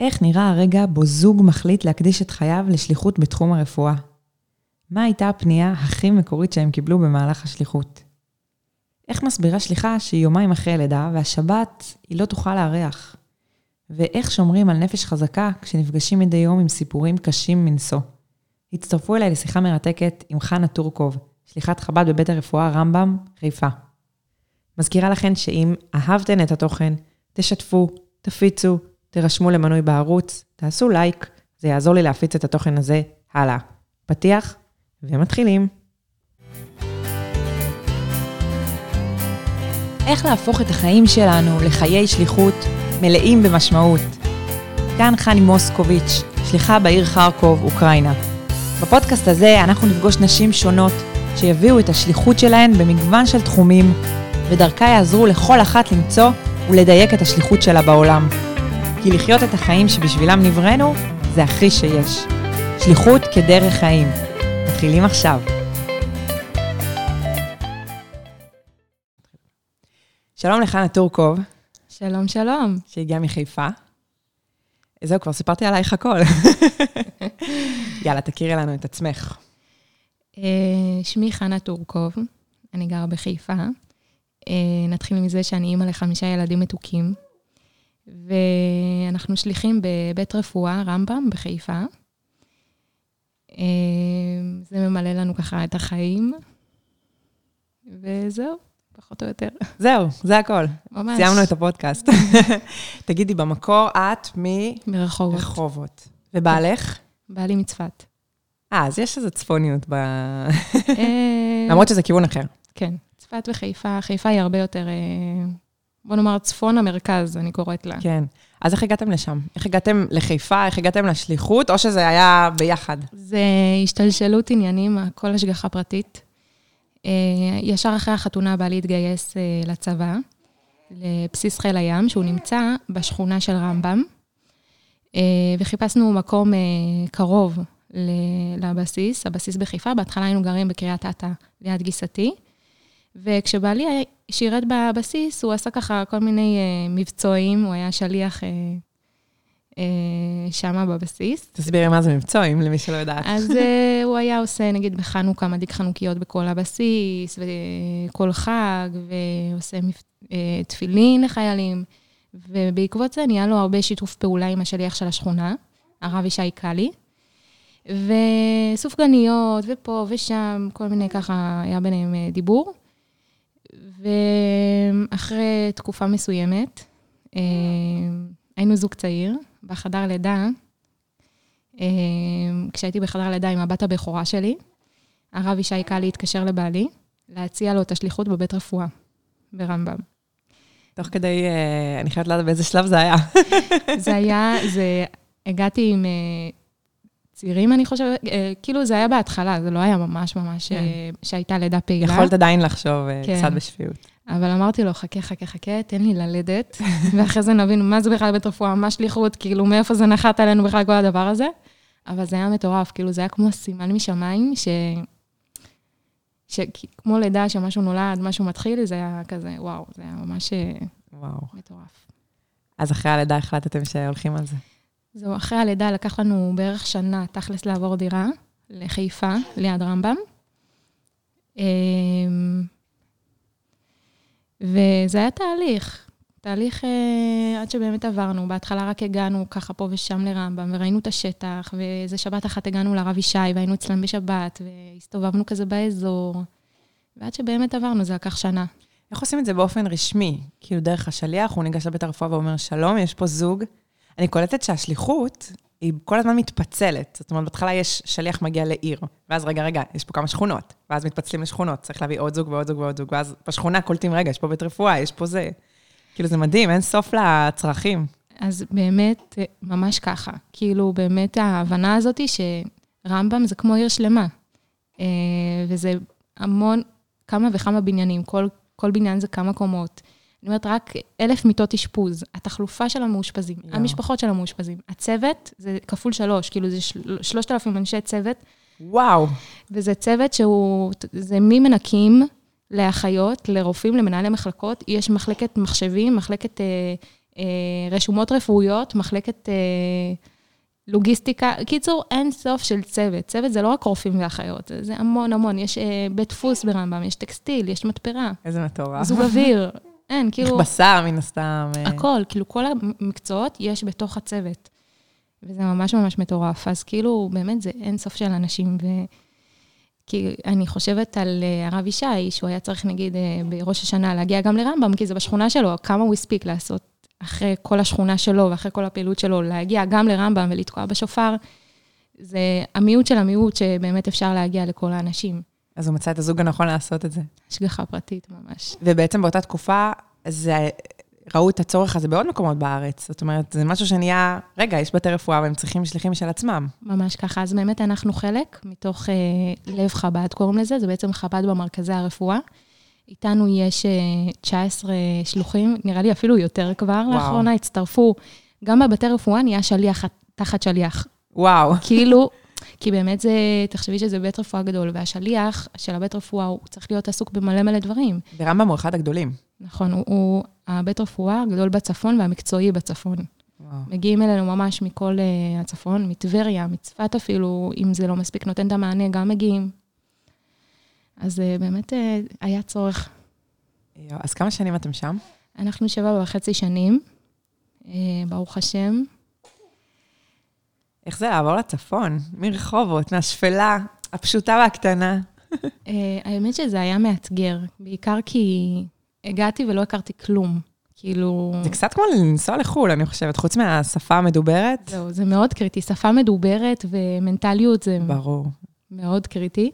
איך נראה הרגע בו זוג מחליט להקדיש את חייו לשליחות בתחום הרפואה? מה הייתה הפנייה הכי מקורית שהם קיבלו במהלך השליחות? איך מסבירה שליחה שהיא יומיים אחרי הלידה והשבת היא לא תוכל לארח? ואיך שומרים על נפש חזקה כשנפגשים מדי יום עם סיפורים קשים מנשוא? הצטרפו אליי לשיחה מרתקת עם חנה טורקוב, שליחת חב"ד בבית הרפואה רמב"ם, חיפה. מזכירה לכן שאם אהבתן את התוכן, תשתפו, תפיצו, תירשמו למנוי בערוץ, תעשו לייק, זה יעזור לי להפיץ את התוכן הזה הלאה. פתיח ומתחילים. איך להפוך את החיים שלנו לחיי שליחות מלאים במשמעות. כאן חני מוסקוביץ', שליחה בעיר חרקוב, אוקראינה. בפודקאסט הזה אנחנו נפגוש נשים שונות שיביאו את השליחות שלהן במגוון של תחומים, ודרכה יעזרו לכל אחת למצוא ולדייק את השליחות שלה בעולם. כי לחיות את החיים שבשבילם נבראנו, זה הכי שיש. שליחות כדרך חיים. מתחילים עכשיו. שלום לחנה טורקוב. שלום, שלום. שהגיעה מחיפה. זהו, כבר סיפרתי עלייך הכל. יאללה, תכירי לנו את עצמך. Uh, שמי חנה טורקוב, אני גרה בחיפה. Uh, נתחיל מזה שאני אימא לחמישה ילדים מתוקים, ואנחנו שליחים בבית רפואה, רמב"ם, בחיפה. Uh, זה ממלא לנו ככה את החיים, וזהו. פחות או יותר. זהו, זה הכל. ממש. סיימנו את הפודקאסט. תגידי, במקור את מ... מרחובות. רחובות. ובעלך? בעלי מצפת. אה, אז יש איזו צפוניות ב... אה, למרות שזה כיוון אחר. כן, צפת וחיפה. חיפה היא הרבה יותר, אה, בוא נאמר, צפון המרכז, אני קוראת לה. כן. אז איך הגעתם לשם? איך הגעתם לחיפה? איך הגעתם לשליחות? או שזה היה ביחד? זה השתלשלות עניינים, הכל השגחה פרטית. אה, ישר אחרי החתונה בעלי התגייס אה, לצבא, לבסיס חיל הים, שהוא נמצא בשכונה של רמב"ם, אה, וחיפשנו מקום קרוב לבסיס, הבסיס בחיפה. בהתחלה היינו גרים בקריית אתא, ליד גיסתי, וכשבעלי שירת בבסיס, הוא עשה ככה כל מיני מבצועים, הוא היה שליח אה, שמה בבסיס. תסבירי מה זה מבצועים, למי שלא יודעת. אז אה, הוא היה עושה, נגיד, בחנוכה, מדליק חנוכיות בכל הבסיס, וכל חג, ועושה אה, תפילין לחיילים. ובעקבות זה נהיה לו הרבה שיתוף פעולה עם השליח של השכונה, הרב ישי קאלי. וסופגניות, ופה ושם, כל מיני ככה, היה ביניהם דיבור. ואחרי תקופה מסוימת, היינו זוג צעיר, בחדר לידה, אה, כשהייתי בחדר לידה עם הבת הבכורה שלי, הרב ישי קאלי התקשר לבעלי, להציע לו את השליחות בבית רפואה, ברמב"ם. תוך כדי, אה, אני חייבת לדעת באיזה שלב זה היה. זה היה, זה, הגעתי עם אה, צעירים, אני חושבת, כאילו זה היה בהתחלה, זה לא היה ממש ממש כן. שהייתה לידה פעילה. יכולת עדיין לחשוב כן. קצת בשפיות. אבל אמרתי לו, חכה, חכה, חכה, תן לי ללדת, ואחרי זה נבין מה זה בכלל בית רפואה, מה שליחות, כאילו, מאיפה זה נחת עלינו בכלל כל הדבר הזה. אבל זה היה מטורף, כאילו, זה היה כמו סימן משמיים, ש... שכמו לידה שמשהו נולד, משהו מתחיל, זה היה כזה, וואו, זה היה ממש וואו. מטורף. אז אחרי הלידה החלטתם שהולכים על זה. זהו, אחרי הלידה לקח לנו בערך שנה, תכלס, לעבור דירה לחיפה, ליד רמב"ם. אמ, וזה היה תהליך, תהליך אה, עד שבאמת עברנו. בהתחלה רק הגענו ככה פה ושם לרמב"ם, וראינו את השטח, ואיזה שבת אחת הגענו לרב ישי, והיינו אצלם בשבת, והסתובבנו כזה באזור, ועד שבאמת עברנו, זה לקח שנה. איך עושים את זה באופן רשמי? כאילו, דרך השליח, הוא ניגש לבית הרפואה ואומר, שלום, יש פה זוג. אני קולטת שהשליחות היא כל הזמן מתפצלת. זאת אומרת, בהתחלה יש שליח מגיע לעיר, ואז רגע, רגע, יש פה כמה שכונות, ואז מתפצלים לשכונות, צריך להביא עוד זוג ועוד זוג ועוד זוג, ואז בשכונה קולטים, רגע, יש פה בית רפואה, יש פה זה. כאילו, זה מדהים, אין סוף לצרכים. אז באמת, ממש ככה. כאילו, באמת ההבנה הזאת היא שרמב"ם זה כמו עיר שלמה. אה, וזה המון, כמה וכמה בניינים, כל, כל בניין זה כמה קומות. אני אומרת, רק אלף מיטות אשפוז, התחלופה של המאושפזים, יו. המשפחות של המאושפזים, הצוות זה כפול שלוש, כאילו זה שלושת אלפים אנשי צוות. וואו. וזה צוות שהוא, זה ממנקים לאחיות, לרופאים, למנהלי מחלקות, יש מחלקת מחשבים, מחלקת אה, אה, רשומות רפואיות, מחלקת אה, לוגיסטיקה. קיצור, אין סוף של צוות. צוות זה לא רק רופאים ואחיות, זה- זה המון המון. יש אה, בית דפוס ברמב"ם, יש טקסטיל, יש מתפרה, איזה מטורף. זוג אוויר. אין, כאילו, מכבסה, מן הסתם. אה, הכל, כאילו כל המקצועות יש בתוך הצוות. וזה ממש ממש מטורף. אז כאילו, באמת זה אין סוף של אנשים. ו... כי אני חושבת על אה, הרב ישי, שהוא היה צריך, נגיד, אה, בראש השנה להגיע גם לרמב"ם, כי זה בשכונה שלו, כמה הוא הספיק לעשות אחרי כל השכונה שלו ואחרי כל הפעילות שלו, להגיע גם לרמב"ם ולתקוע בשופר. זה המיעוט של המיעוט שבאמת אפשר להגיע לכל האנשים. אז הוא מצא את הזוג הנכון לעשות את זה. השגחה פרטית ממש. ובעצם באותה תקופה, זה, ראו את הצורך הזה בעוד מקומות בארץ. זאת אומרת, זה משהו שנהיה, רגע, יש בתי רפואה והם צריכים שליחים של עצמם. ממש ככה. אז באמת אנחנו חלק מתוך אה, לב חב"ד, קוראים לזה, זה בעצם חב"ד במרכזי הרפואה. איתנו יש אה, 19 שלוחים, נראה לי אפילו יותר כבר. וואו. לאחרונה הצטרפו, גם בבתי רפואה נהיה שליח תחת שליח. וואו. כאילו, כי באמת זה, תחשבי שזה בית רפואה גדול, והשליח של הבית רפואה, הוא צריך להיות עסוק במלא מלא דברים. ורמב"ם הוא אחד הגדולים. נכון, הוא, הוא הבית רפואה הגדול בצפון והמקצועי בצפון. וואו. מגיעים אלינו ממש מכל uh, הצפון, מטבריה, מצפת אפילו, אם זה לא מספיק נותן את המענה, גם מגיעים. אז uh, באמת uh, היה צורך. אז כמה שנים אתם שם? אנחנו שבע וחצי שנים, uh, ברוך השם. איך זה לעבור לצפון? מרחובות, מהשפלה הפשוטה והקטנה. Uh, האמת שזה היה מאתגר, בעיקר כי הגעתי ולא הכרתי כלום. כאילו... זה קצת כמו לנסוע לחו"ל, אני חושבת, חוץ מהשפה המדוברת. זהו, זה מאוד קריטי. שפה מדוברת ומנטליות זה ברור. מאוד קריטי.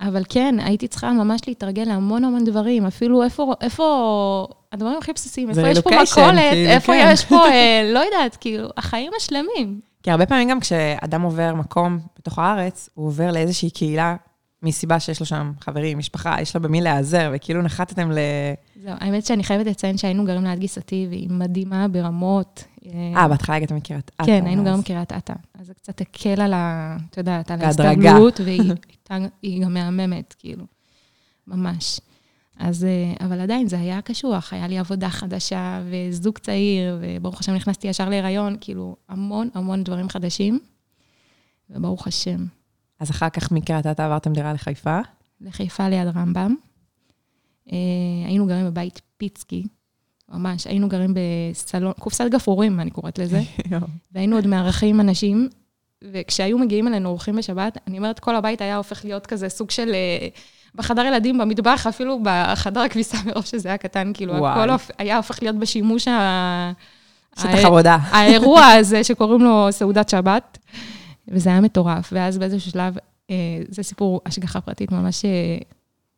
אבל כן, הייתי צריכה ממש להתרגל להמון המון דברים. אפילו איפה, איפה, הדברים הכי בסיסיים, איפה יש פה מכולת, כאילו, איפה כן. יש פה, אה, לא יודעת, כאילו, החיים השלמים. כי הרבה פעמים גם כשאדם עובר מקום בתוך הארץ, הוא עובר לאיזושהי קהילה, מסיבה שיש לו שם חברים, משפחה, יש לו במי להיעזר, וכאילו נחתתם ל... זהו, האמת שאני חייבת לציין שהיינו גרים ליד גיסתי, והיא מדהימה ברמות. אה, בהתחלה הגעתם מקריית אתא. כן, היינו גרים בקריית אתא. אז זה קצת הקל על ה... את יודעת, על. ההסתגלות, והיא גם מהממת, כאילו, ממש. אז, אה, אבל עדיין זה היה קשוח, היה לי עבודה חדשה וזוג צעיר, וברוך השם נכנסתי ישר להיריון, כאילו, המון המון דברים חדשים, וברוך השם. אז אחר כך מקריית אתא עברתם דירה לחיפה. לחיפה ליד רמב"ם. אה, היינו גרים בבית פיצקי, ממש, היינו גרים בסלון, קופסת גפרורים, אני קוראת לזה. והיינו עוד מארחים אנשים, וכשהיו מגיעים אלינו אורחים בשבת, אני אומרת, כל הבית היה הופך להיות כזה סוג של... אה, בחדר ילדים, במטבח, אפילו בחדר הכביסה, מרוב שזה היה קטן, כאילו, וואי. הכל היה הופך להיות בשימוש ה... שטח עבודה. האירוע הזה שקוראים לו סעודת שבת, וזה היה מטורף. ואז באיזשהו שלב, אה, זה סיפור השגחה פרטית ממש אה,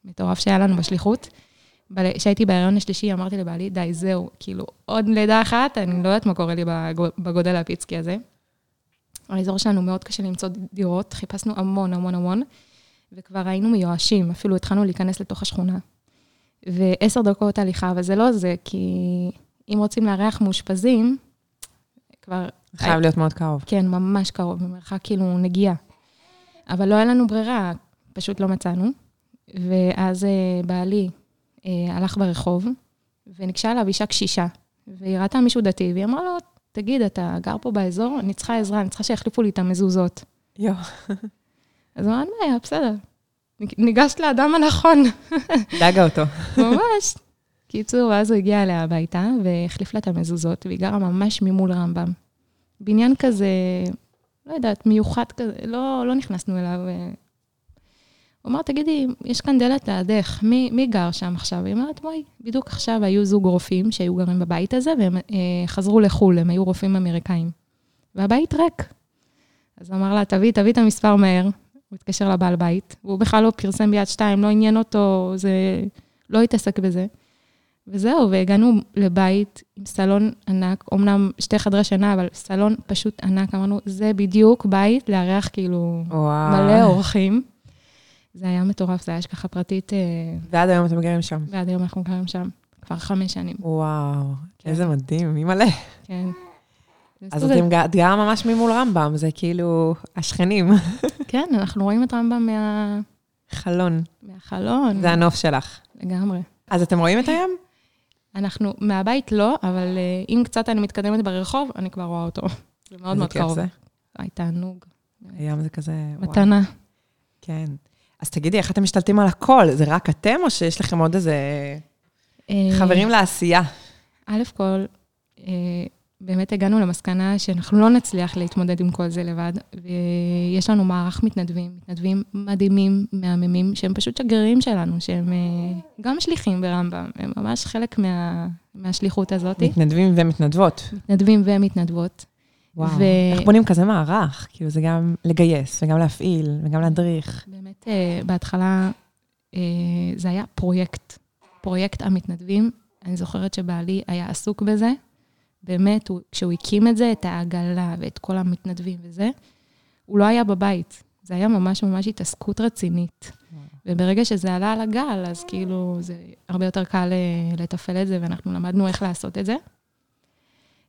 מטורף שהיה לנו בשליחות. כשהייתי בהיריון השלישי, אמרתי לבעלי, די, זהו, כאילו, עוד לידה אחת, אני לא יודעת מה קורה לי בגו- בגודל הפיצקי הזה. האזור שלנו מאוד קשה למצוא דירות, חיפשנו המון, המון, המון, וכבר היינו מיואשים, אפילו התחלנו להיכנס לתוך השכונה. ועשר דקות הליכה, אבל זה לא זה, כי אם רוצים לארח מאושפזים, כבר זה חייב להיות מאוד קרוב. כן, ממש קרוב, במרחק כאילו נגיעה. אבל לא היה לנו ברירה, פשוט לא מצאנו. ואז אה, בעלי אה, הלך ברחוב, וניגשה אליו אישה קשישה, והיא ראתה מישהו דתי, והיא אמרה לו, תגיד, אתה גר פה באזור? אני צריכה עזרה, אני צריכה שיחליפו לי את המזוזות. יו. אז הוא אמר, אין בעיה, בסדר. ניגשת לאדם הנכון, דאגה אותו. ממש. קיצור, ואז הוא הגיע אליה הביתה והחליף לה את המזוזות, והיא גרה ממש ממול רמב"ם. בניין כזה, לא יודעת, מיוחד כזה, לא, לא נכנסנו אליו. הוא אמר, תגידי, יש כאן דלת לידך, מי, מי גר שם עכשיו? היא אומרת, בואי, בדיוק עכשיו היו זוג רופאים שהיו גרים בבית הזה, והם אה, חזרו לחו"ל, הם היו רופאים אמריקאים. והבית ריק. אז אמר לה, תביאי, תביאי את המספר מהר. הוא התקשר לבעל בית, והוא בכלל לא פרסם ביד שתיים, לא עניין אותו, זה... לא התעסק בזה. וזהו, והגענו לבית עם סלון ענק, אמנם שתי חדרי שינה, אבל סלון פשוט ענק. אמרנו, זה בדיוק בית לארח כאילו וואו. מלא אורחים. זה היה מטורף, זה היה השגחה פרטית, אה, ועד היום אתם גרים שם. ועד היום אנחנו גרים שם כבר חמש שנים, וואו, כן. איזה מדהים, מי מלא. כן. אז זה- אתם גרה ממש ממול רמב"ם, זה כאילו השכנים. כן, אנחנו רואים את רמב"ם מה... חלון, מהחלון. זה הנוף שלך. לגמרי. אז אתם רואים את הים? אנחנו, מהבית לא, אבל אה, אם קצת אני מתקדמת ברחוב, אני כבר רואה אותו. זה מאוד מאוד קרוב. כיף היי, תענוג. זה? הים זה כזה... מתנה. כן. אז תגידי, איך אתם משתלטים על הכל? זה רק אתם, או שיש לכם עוד איזה אה, חברים לעשייה? א' כל, אה, באמת הגענו למסקנה שאנחנו לא נצליח להתמודד עם כל זה לבד, ויש לנו מערך מתנדבים, מתנדבים מדהימים, מהממים, שהם פשוט שגרירים שלנו, שהם אה, גם שליחים ברמב"ם, הם ממש חלק מה, מהשליחות הזאת, מתנדבים ומתנדבות. מתנדבים ומתנדבות. וואו. ו- איך בונים כזה מערך? כאילו, זה גם לגייס, וגם להפעיל, וגם להדריך. באמת, אה, בהתחלה אה, זה היה פרויקט, פרויקט המתנדבים. אני זוכרת שבעלי היה עסוק בזה. באמת, הוא, כשהוא הקים את זה, את העגלה ואת כל המתנדבים וזה, הוא לא היה בבית. זה היה ממש ממש התעסקות רצינית. וברגע שזה עלה על הגל, אז כאילו, זה הרבה יותר קל אה, לתפעל את זה, ואנחנו למדנו איך לעשות את זה.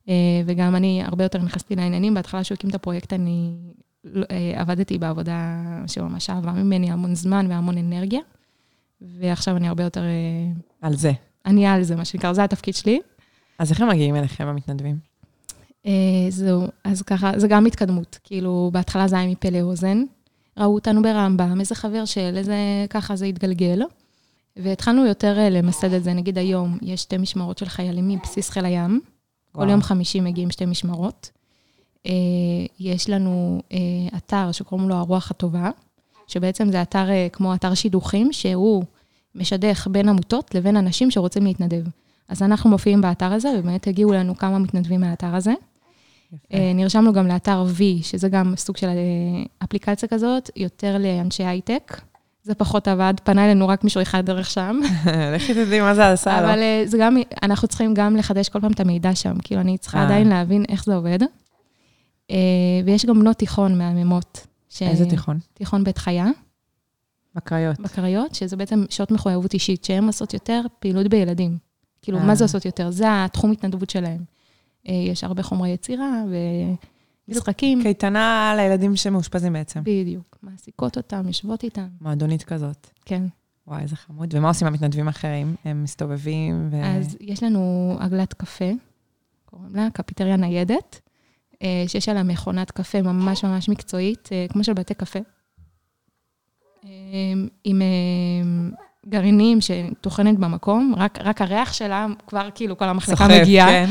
אה, וגם אני הרבה יותר נכנסתי לעניינים. בהתחלה שהוא הקים את הפרויקט, אני לא- אה, עבדתי בעבודה שממש שאבה ממני המון זמן והמון אנרגיה, ועכשיו אני הרבה יותר... על זה. אני על זה, מה שנקרא, זה התפקיד שלי. אז איך הם מגיעים אליכם, המתנדבים? אה, זהו, אז ככה, זה גם התקדמות. כאילו, בהתחלה זה היה מפה לאוזן. ראו אותנו ברמב"ם, איזה חבר של, איזה... ככה זה התגלגל. והתחלנו יותר אה, למסד את זה. נגיד היום, יש שתי משמרות של חיילים מבסיס חיל הים. כל וואו. יום חמישי מגיעים שתי משמרות. אה, יש לנו אה, אתר שקוראים לו הרוח הטובה, שבעצם זה אתר אה, כמו אתר שידוכים, שהוא משדך בין עמותות לבין אנשים שרוצים להתנדב. אז אנחנו מופיעים באתר הזה, ובאמת הגיעו לנו כמה מתנדבים מהאתר הזה. אה, נרשמנו גם לאתר V, שזה גם סוג של אה, אפליקציה כזאת, יותר לאנשי הייטק. זה פחות עבד, פנה אלינו רק מישהו אחד דרך שם. לכי תדעי מה זה עשה לו. אבל אה, זה גם, אנחנו צריכים גם לחדש כל פעם את המידע שם. כאילו, אני צריכה. עדיין להבין איך זה עובד. ויש גם בנות תיכון מהממות. ש- איזה תיכון? תיכון בית חיה, בקריות. בקריות, שזה בעצם שעות מחויבות אישית, שהן עושות יותר פעילות בילדים. כאילו, אה. מה זה עושות יותר? זה התחום התנדבות שלהם. אה, יש הרבה חומרי יצירה ומשחקים. קייטנה לילדים שמאושפזים בעצם. בדיוק. מעסיקות אותם, יושבות איתם. מועדונית כזאת. כן. וואי, איזה חמוד. ומה עושים המתנדבים האחרים? הם מסתובבים ו... אז יש לנו עגלת קפה, קוראים לה קפיטריה ניידת, אה, שיש עליה מכונת קפה ממש ממש מקצועית, כמו של בתי קפה. עם גרעינים שטוחנת במקום, רק, רק הריח שלה, כבר כאילו כל המחלקה סוחף, מגיעה. כן.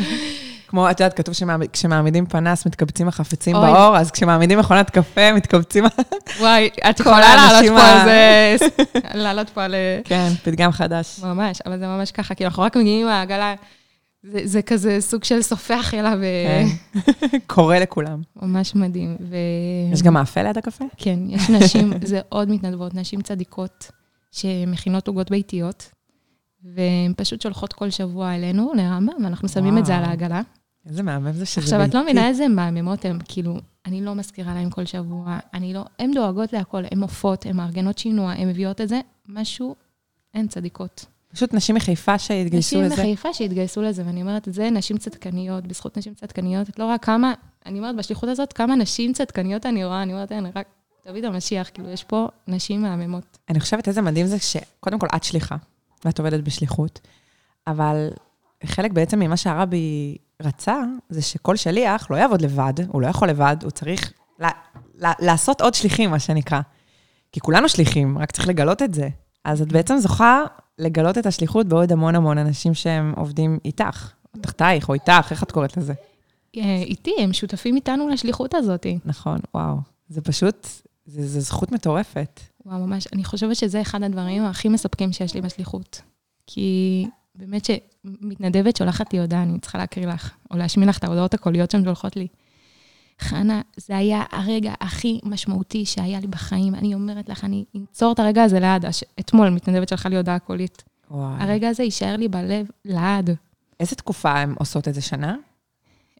כמו, את יודעת, כתוב שכשמעמידים פנס, מתקבצים החפצים אוי. באור, אז כשמעמידים מכונת קפה, מתקבצים... וואי, את יכולה לעלות פה על זה, לעלות פה על... אה, כן, פתגם חדש. ממש, אבל זה ממש ככה, כאילו, אנחנו רק מגיעים עם העגלה, זה, זה כזה סוג של סופח אליו, כן. קורא לכולם. ממש מדהים. ו... יש גם מאפה ליד הקפה? כן, יש נשים, זה עוד מתנדבות, נשים צדיקות, שמכינות עוגות ביתיות, והן פשוט שולחות כל שבוע אלינו, לרמב"ם, ואנחנו שמים את זה על וואו. העגלה. איזה מהמם זה שזה עכשיו, את לא ביתי. מבינה איזה מהממות הן, כאילו, אני לא מזכירה להן כל שבוע, אני לא, הן דואגות להכל, הן עופות, הן מארגנות שינוע, הן מביאות את זה, משהו, הן צדיקות. פשוט נשים מחיפה שהתגייסו נשים לזה. מחיפה שהתגייסו לזה, ואני אומרת זה, נשים צדקניות, בזכות נשים צדקניות, את לא רואה כמה, אני אומרת, בשליחות הזאת, כמה נשים צדקניות אני רואה, אני אומרת, אין, רק דוד המשיח, כאילו, יש פה נשים מהממות. אני חושבת איזה מדהים זה שקודם כל את שליחה, ואת עובדת בשליחות, אבל חלק בעצם ממה שהרבי רצה, זה שכל שליח לא יעבוד לבד, הוא לא יכול לבד, הוא צריך ל- ל- לעשות עוד שליחים, מה שנקרא. כי כולנו שליחים, רק צריך לגלות את זה. אז את בעצם זוכה לגלות את השליחות בעוד המון המון אנשים שהם עובדים איתך, או תחתייך, או איתך, איך את קוראת לזה? אה, איתי, הם שותפים איתנו לשליחות הזאת. נכון, וואו. זה פשוט, זה, זה זכות מטורפת. וואו, ממש, אני חושבת שזה אחד הדברים הכי מספקים שיש לי בשליחות. כי באמת שמתנדבת שולחת לי הודעה, אני צריכה להקריא לך, או להשמיע לך את ההודעות הקוליות שהן שולחות לי. חנה, זה היה הרגע הכי משמעותי שהיה לי בחיים. אני אומרת לך, אני אנצור את הרגע הזה לעד. אתמול מתנדבת שלחה לי הודעה קולית. וואי. הרגע הזה יישאר לי בלב לעד. איזה תקופה הן עושות את זה שנה?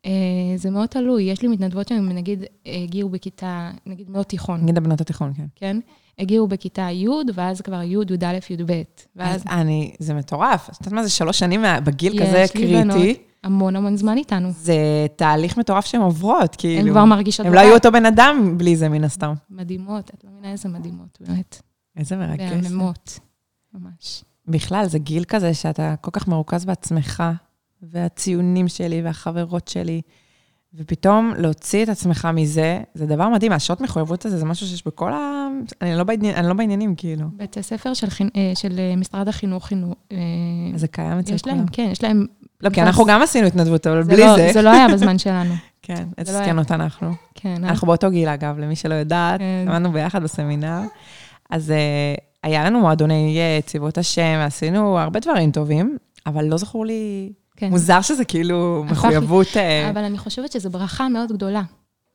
אה, זה מאוד תלוי. יש לי מתנדבות שהן, נגיד, הגיעו בכיתה, נגיד, מאוד תיכון, נגיד הבנות התיכון, כן. כן? הגיעו בכיתה י', ואז כבר י', י"א, י"ב. ואז אז אני, זה מטורף. את יודעת מה זה שלוש שנים בגיל כזה יש לי בנות קריטי? המון המון זמן איתנו. זה תהליך מטורף שהן עוברות, כאילו. הן כבר מרגישות... הם לא. היו אותו בן אדם בלי זה, מן הסתם. מדהימות, את לא מבינה איזה מדהימות, באמת. איזה מרגש. מהממות, ממש. בכלל, זה גיל כזה שאתה כל כך מרוכז בעצמך, והציונים שלי והחברות שלי, ופתאום להוציא את עצמך מזה, זה דבר מדהים. השעות מחויבות הזה זה משהו שיש בכל ה... אני לא, בעניין, אני לא בעניינים, כאילו. בתי ספר של, חינ... אה, של אה, משרד החינוך, חינוך... אה, זה קיים אצל יש כולם. להם, כן, יש להם... לא, כי אנחנו גם עשינו התנדבות, אבל בלי לא, זה... זה לא היה בזמן שלנו. כן, איזה לא אנחנו. כן, אנחנו באותו גיל, אגב, למי שלא יודעת, כן. למדנו ביחד בסמינר. אז היה לנו מועדוני צבאות השם, עשינו הרבה דברים טובים, אבל לא זכור לי... כן. מוזר שזה כאילו מחויבות... אה, אבל אני חושבת שזו ברכה מאוד גדולה.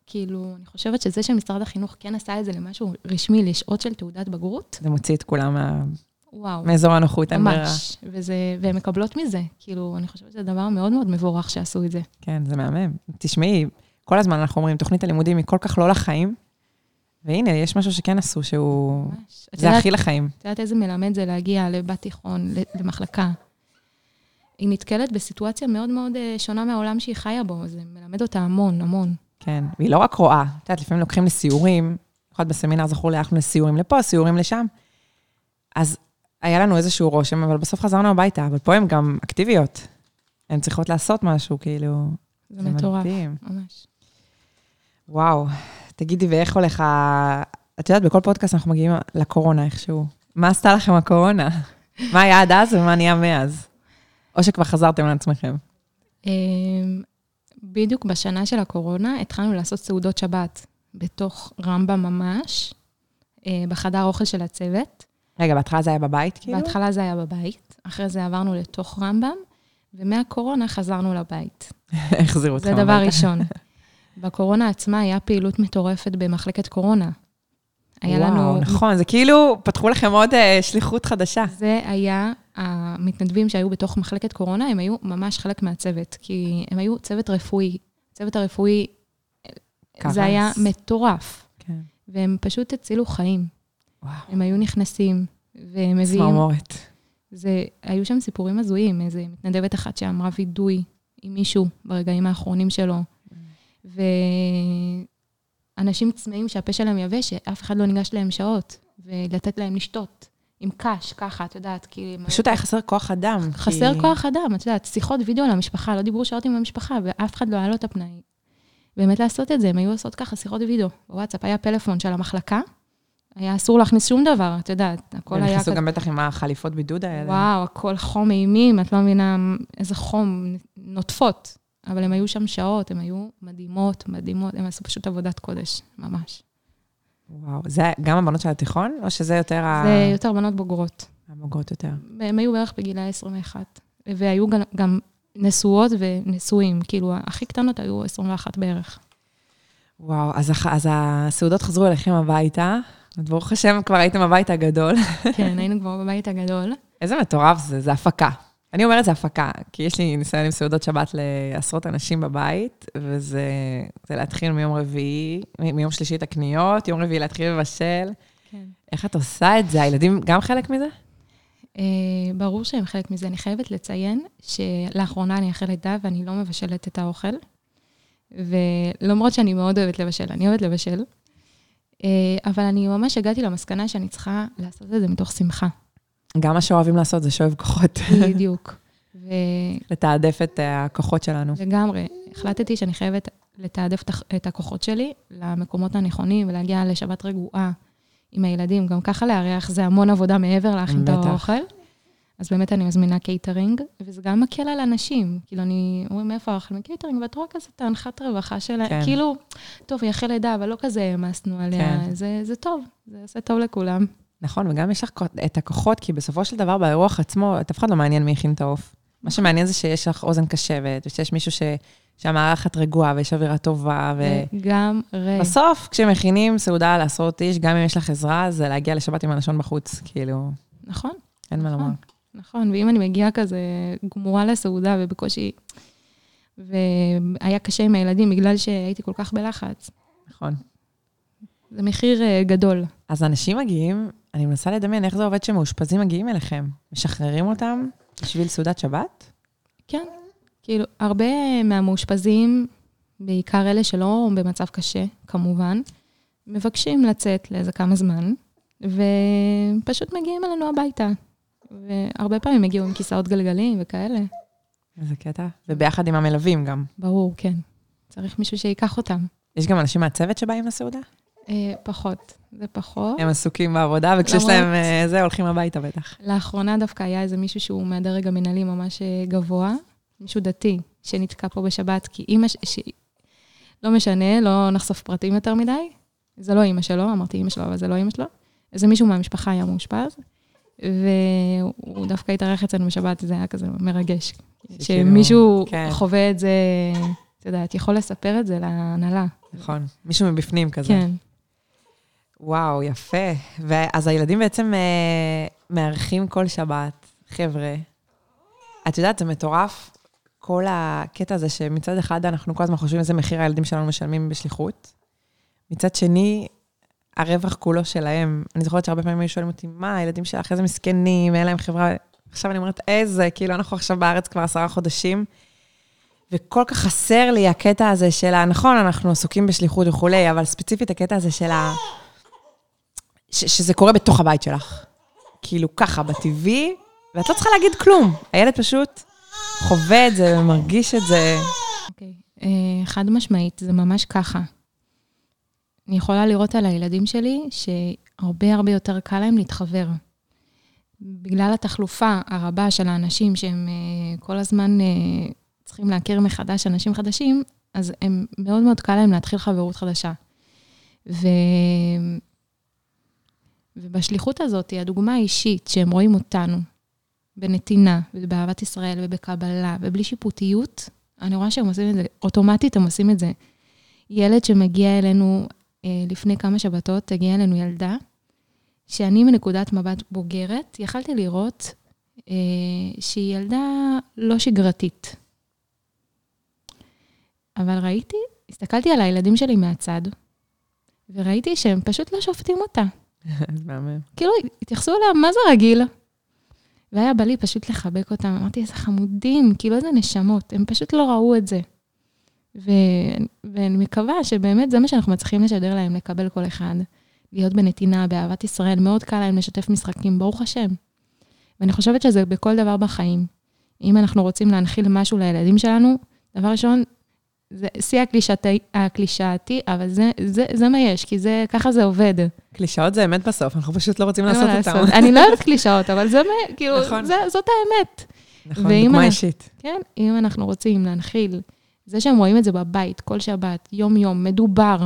כאילו, אני חושבת שזה שמשרד החינוך כן עשה את זה למשהו רשמי, לשעות של תעודת בגרות, זה מוציא את כולם מה- וואו, מאזור הנוחות, אין ברירה. ממש. וזה, והן מקבלות מזה. כאילו, אני חושבת שזה דבר מאוד מאוד מבורך שעשו את זה. כן, זה מהמם. תשמעי, כל הזמן אנחנו אומרים, תוכנית הלימודים היא כל כך לא לחיים, והנה, יש משהו שכן עשו, שהוא... ממש. זה הכי לחיים. את יודעת איזה מלמד זה להגיע לבת תיכון, למחלקה. היא נתקלת בסיטואציה מאוד מאוד אה, שונה מהעולם שהיא חיה בו, זה מלמד אותה המון, המון. כן, והיא לא רק רואה, את יודעת, לפעמים לוקחים לסיורים, במיוחד בסמינר זכור לי, הלכנו לסיורים לפה, סיורים לשם. אז היה לנו איזשהו רושם, אבל בסוף חזרנו הביתה, אבל פה הן גם אקטיביות. הן צריכות לעשות משהו, כאילו... זה מטורף, מדהים. ממש. וואו, תגידי, ואיך הולך ה... את יודעת, בכל פודקאסט אנחנו מגיעים לקורונה איכשהו. מה עשתה לכם הקורונה? מה היה עד אז ומה נהיה מאז? או שכבר חזרתם לעצמכם. אמ, בדיוק בשנה של הקורונה התחלנו לעשות סעודות שבת בתוך רמב"ם ממש, אה, בחדר אוכל של הצוות. רגע, בהתחלה זה היה בבית, כאילו? בהתחלה זה היה בבית, אחרי זה עברנו לתוך רמב"ם, ומהקורונה חזרנו לבית. החזירו אתכם זה דבר הביתה. ראשון. בקורונה עצמה היה פעילות מטורפת במחלקת קורונה. היה וואו, לנו... נכון, זה כאילו, פתחו לכם עוד אה, שליחות חדשה. זה היה, המתנדבים שהיו בתוך מחלקת קורונה, הם היו ממש חלק מהצוות, כי הם היו צוות רפואי. הצוות הרפואי, ככה, זה היה מטורף, כן. והם פשוט הצילו חיים. וואו, הם היו נכנסים, והם מביאים... צמרמורת. זה, היו שם סיפורים הזויים, איזה מתנדבת אחת שאמרה וידוי עם מישהו ברגעים האחרונים שלו, ואנשים צמאים שהפה שלהם יבש, שאף אחד לא ניגש להם שעות, ולתת להם לשתות עם קש, ככה, את יודעת. הם פשוט היה חסר כוח אדם. חסר כי- כוח אדם, את יודעת, שיחות וידאו למשפחה, לא דיברו שעות עם המשפחה, ואף אחד לא היה לו את הפנאי. באמת לעשות את זה, הם היו עושות ככה שיחות וידאו. בוואטסאפ היה פלאפון של המחלקה, היה אסור להכניס שום דבר, את יודעת, הכל הם היה נכנסו כזה. גם בטח עם החליפות בידוד האלה. וואו, הכל חום אימים, את לא מבינה איזה חום, נוטפות. אבל הם היו שם שעות, הן היו מדהימות, מדהימות, הם עשו פשוט עבודת קודש, ממש. וואו, זה גם הבנות של התיכון, או שזה יותר ה- זה יותר בנות בוגרות. הבוגרות יותר? הם היו בערך בגילאי 21. והיו גם, גם נשואות ונשואים, כאילו, הכי קטנות היו 21 בערך. וואו, אז, אז הסעודות חזרו אליכם הביתה, ברוך השם, כבר הייתם הבית הגדול. כן, היינו כבר בבית הגדול. איזה מטורף זה, זה הפקה. אני אומרת זה הפקה, כי יש לי ניסיון עם סעודות שבת לעשרות אנשים בבית, וזה זה להתחיל מיום רביעי, מיום שלישי את הקניות, יום רביעי להתחיל לבשל. כן. איך את עושה את זה? הילדים גם חלק מזה? אה, ברור שהם חלק מזה. אני חייבת לציין שלאחרונה אני אחרי לידה ואני לא מבשלת את האוכל. ולמרות שאני מאוד אוהבת לבשל, אני אוהבת לבשל, אה, אבל אני ממש הגעתי למסקנה שאני צריכה לעשות את זה מתוך שמחה. גם מה שאוהבים לעשות זה שואב כוחות, בדיוק. ו- לתעדף את הכוחות שלנו. לגמרי. החלטתי שאני חייבת לתעדף את הכ- את הכוחות שלי למקומות הנכונים ולהגיע לשבת רגועה עם הילדים. גם ככה לארח זה המון עבודה מעבר להכין את. האוכל. אז באמת אני מזמינה קייטרינג, וזה גם מקל על אנשים. כאילו, אני, אומרים, מאיפה האוכל? מקייטרינג, ואת רואה כזה את האנחת רווחה שלהם. כן. כאילו, טוב, היא אחרי לידה, אבל לא כזה העמסנו עליה. כן. זה, זה טוב, זה עושה טוב לכולם. נכון, וגם יש לך את הכוחות, כי בסופו של דבר, באירוח עצמו, את אף אחד לא מעניין מי הכין את העוף. מה שמעניין זה שיש לך אוזן קשבת, ושיש מישהו ש... שהמארחת רגועה ויש אווירה טובה, ו... לגמרי. בסוף, כשמכינים סעודה לעשרות איש, גם אם יש לך עזרה, זה להגיע לשבת עם הלשון בחוץ, כאילו, נכון. אין מה נכון. לומר. נכון, ואם אני מגיעה כזה גמורה לסעודה ובקושי... והיה קשה עם הילדים בגלל שהייתי כל כך בלחץ. נכון. זה מחיר אה, גדול. אז אנשים מגיעים, אני מנסה לדמיין איך זה עובד שמאושפזים מגיעים אליכם. משחררים אותם בשביל סעודת שבת? כן, כאילו, הרבה מהמאושפזים, בעיקר אלה שלא במצב קשה, כמובן, מבקשים לצאת לאיזה כמה זמן, ופשוט מגיעים אלינו הביתה. והרבה פעמים הגיעו עם כיסאות גלגלים וכאלה. איזה קטע. וביחד עם המלווים גם. ברור, כן. צריך מישהו שייקח אותם. יש גם אנשים מהצוות שבאים לסעודה? אה, פחות, זה פחות. הם עסוקים בעבודה, וכשיש למרות- להם אה, זה, הולכים הביתה בטח. לאחרונה דווקא היה איזה מישהו שהוא מהדרג המנהלי ממש אה, גבוה, מישהו דתי, שנתקע פה בשבת, כי אימא, ש... לא משנה, לא נחשוף פרטים יותר מדי. זה לא אימא שלו, אמרתי אימא שלו, אבל זה לא אימא שלו. איזה מישהו מהמשפחה היה מאושפז, והוא דווקא התארח אצלנו בשבת, זה היה כזה מרגש. שמישהו כן. חווה את זה, את יודעת, יכול לספר את זה להנהלה. נכון. מישהו מבפנים כזה. כן. וואו, יפה. ואז הילדים בעצם אה, מארחים כל שבת, חבר'ה. את יודעת, זה מטורף, כל הקטע הזה שמצד אחד אנחנו כל הזמן חושבים איזה מחיר הילדים שלנו משלמים בשליחות. מצד שני, הרווח כולו שלהם. אני זוכרת שהרבה פעמים היו שואלים אותי, מה, הילדים שלך, איזה מסכנים, אין להם חברה. עכשיו אני אומרת, איזה, כאילו, אנחנו עכשיו בארץ כבר עשרה חודשים, וכל כך חסר לי הקטע הזה של ה... נכון, אנחנו עסוקים בשליחות וכולי, אבל ספציפית הקטע הזה של ה... שזה קורה בתוך הבית שלך. כאילו, ככה, בטבעי, ואת לא צריכה להגיד כלום. הילד פשוט חווה את זה ומרגיש את זה. אוקיי. אה, חד משמעית, זה ממש ככה. אני יכולה לראות על הילדים שלי שהרבה הרבה יותר קל להם להתחבר. בגלל התחלופה הרבה של האנשים שהם אה, כל הזמן אה, צריכים להכיר מחדש אנשים חדשים, אז הם מאוד מאוד קל להם להתחיל חברות חדשה. ו... ובשליחות הזאת, הדוגמה האישית שהם רואים אותנו, בנתינה, ובאהבת ישראל, ובקבלה, ובלי שיפוטיות, אני רואה שהם עושים את זה, אוטומטית הם עושים את זה. ילד שמגיע אלינו אה, לפני כמה שבתות, הגיעה אלינו ילדה, שאני מנקודת מבט בוגרת, יכלתי לראות אה, שהיא ילדה לא שגרתית. אבל ראיתי, הסתכלתי על הילדים שלי מהצד, וראיתי שהם פשוט לא שופטים אותה. כאילו, התייחסו אליה, מה זה רגיל? והיה בא לי פשוט לחבק אותם, אמרתי, איזה חמודים, כאילו, איזה נשמות, הם פשוט לא ראו את זה. ו... ואני מקווה שבאמת זה מה שאנחנו מצליחים לשדר להם, לקבל כל אחד. להיות בנתינה, באהבת ישראל, מאוד קל להם לשתף משחקים, ברוך השם. ואני חושבת שזה בכל דבר בחיים. אם אנחנו רוצים להנחיל משהו לילדים שלנו, דבר ראשון, זה שיא הקלישאתי, הקלישאתי, אבל זה, זה, זה מה יש, כי זה, ככה זה עובד. קלישאות זה אמת בסוף, אנחנו פשוט לא רוצים לעשות אותם. אני לא אוהבת קלישאות, אבל זה, מה- כאילו, נכון. זה, זאת האמת. נכון, דוגמה אנחנו- אישית. כן, אם אנחנו רוצים להנחיל, זה שהם רואים את זה בבית, כל שבת, יום-יום, מדובר,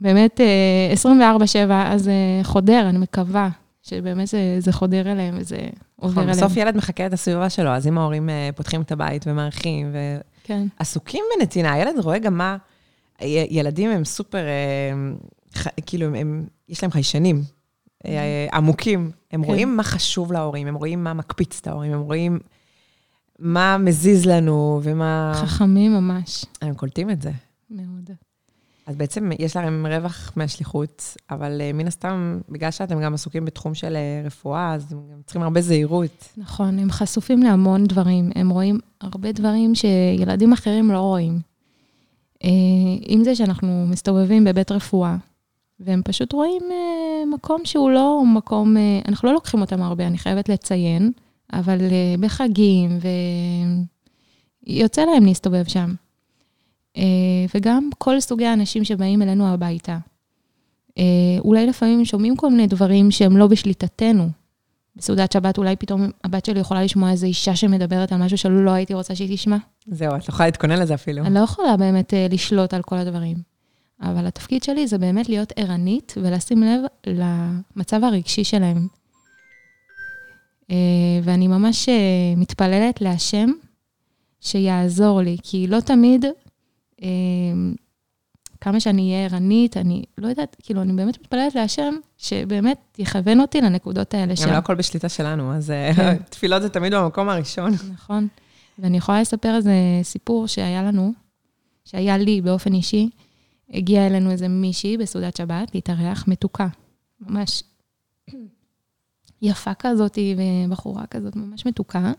באמת אה, 24-7, אז אה, חודר, אני מקווה שבאמת זה, זה חודר אליהם וזה עובר נכון, אליהם. בסוף ילד מחקה את הסביבה שלו, אז אם ההורים אה, פותחים את הבית ומארחים כן, ועסוקים בנתינה, הילד רואה גם מה... ילדים הם סופר, אה, ח- כאילו, הם- הם, יש להם חיישנים אה, עמוקים. הם כן. רואים מה חשוב להורים, הם רואים מה מקפיץ את ההורים, הם רואים מה מזיז לנו ומה... חכמים ממש, הם קולטים את זה. מאוד. אז בעצם יש להם רווח מהשליחות, אבל אה, מן הסתם, בגלל שאתם גם עסוקים בתחום של אה, רפואה, אז הם גם צריכים הרבה זהירות. נכון, הם חשופים להמון דברים, הם רואים הרבה דברים שילדים אחרים לא רואים. אה, אם זה שאנחנו מסתובבים בבית רפואה, והם פשוט רואים מקום שהוא לא מקום, אנחנו לא לוקחים אותם הרבה, אני חייבת לציין, אבל בחגים, ויוצא להם להסתובב שם. אה, וגם כל סוגי האנשים שבאים אלינו הביתה. אה, אולי לפעמים שומעים כל מיני דברים שהם לא בשליטתנו. בסעודת שבת אולי פתאום הבת שלי יכולה לשמוע איזו אישה שמדברת על משהו שלא הייתי רוצה שהיא תשמע. זהו, את לא יכולה להתכונן לזה אפילו. אני לא יכולה באמת אה, לשלוט על כל הדברים. אבל התפקיד שלי זה באמת להיות ערנית ולשים לב למצב הרגשי שלהם. ואני ממש מתפללת להשם שיעזור לי, כי לא תמיד, כמה שאני אהיה ערנית, אני לא יודעת, כאילו, אני באמת מתפללת להשם שבאמת יכוון אותי לנקודות האלה גם לא הכל בשליטה שלנו, אז אה, כן. תפילות זה תמיד במקום הראשון. נכון. ואני יכולה לספר איזה סיפור שהיה לנו, שהיה לי באופן אישי. הגיעה אלינו איזה מישהי בסעודת שבת להתארח, מתוקה, ממש יפה כזאת, ובחורה כזאת ממש מתוקה.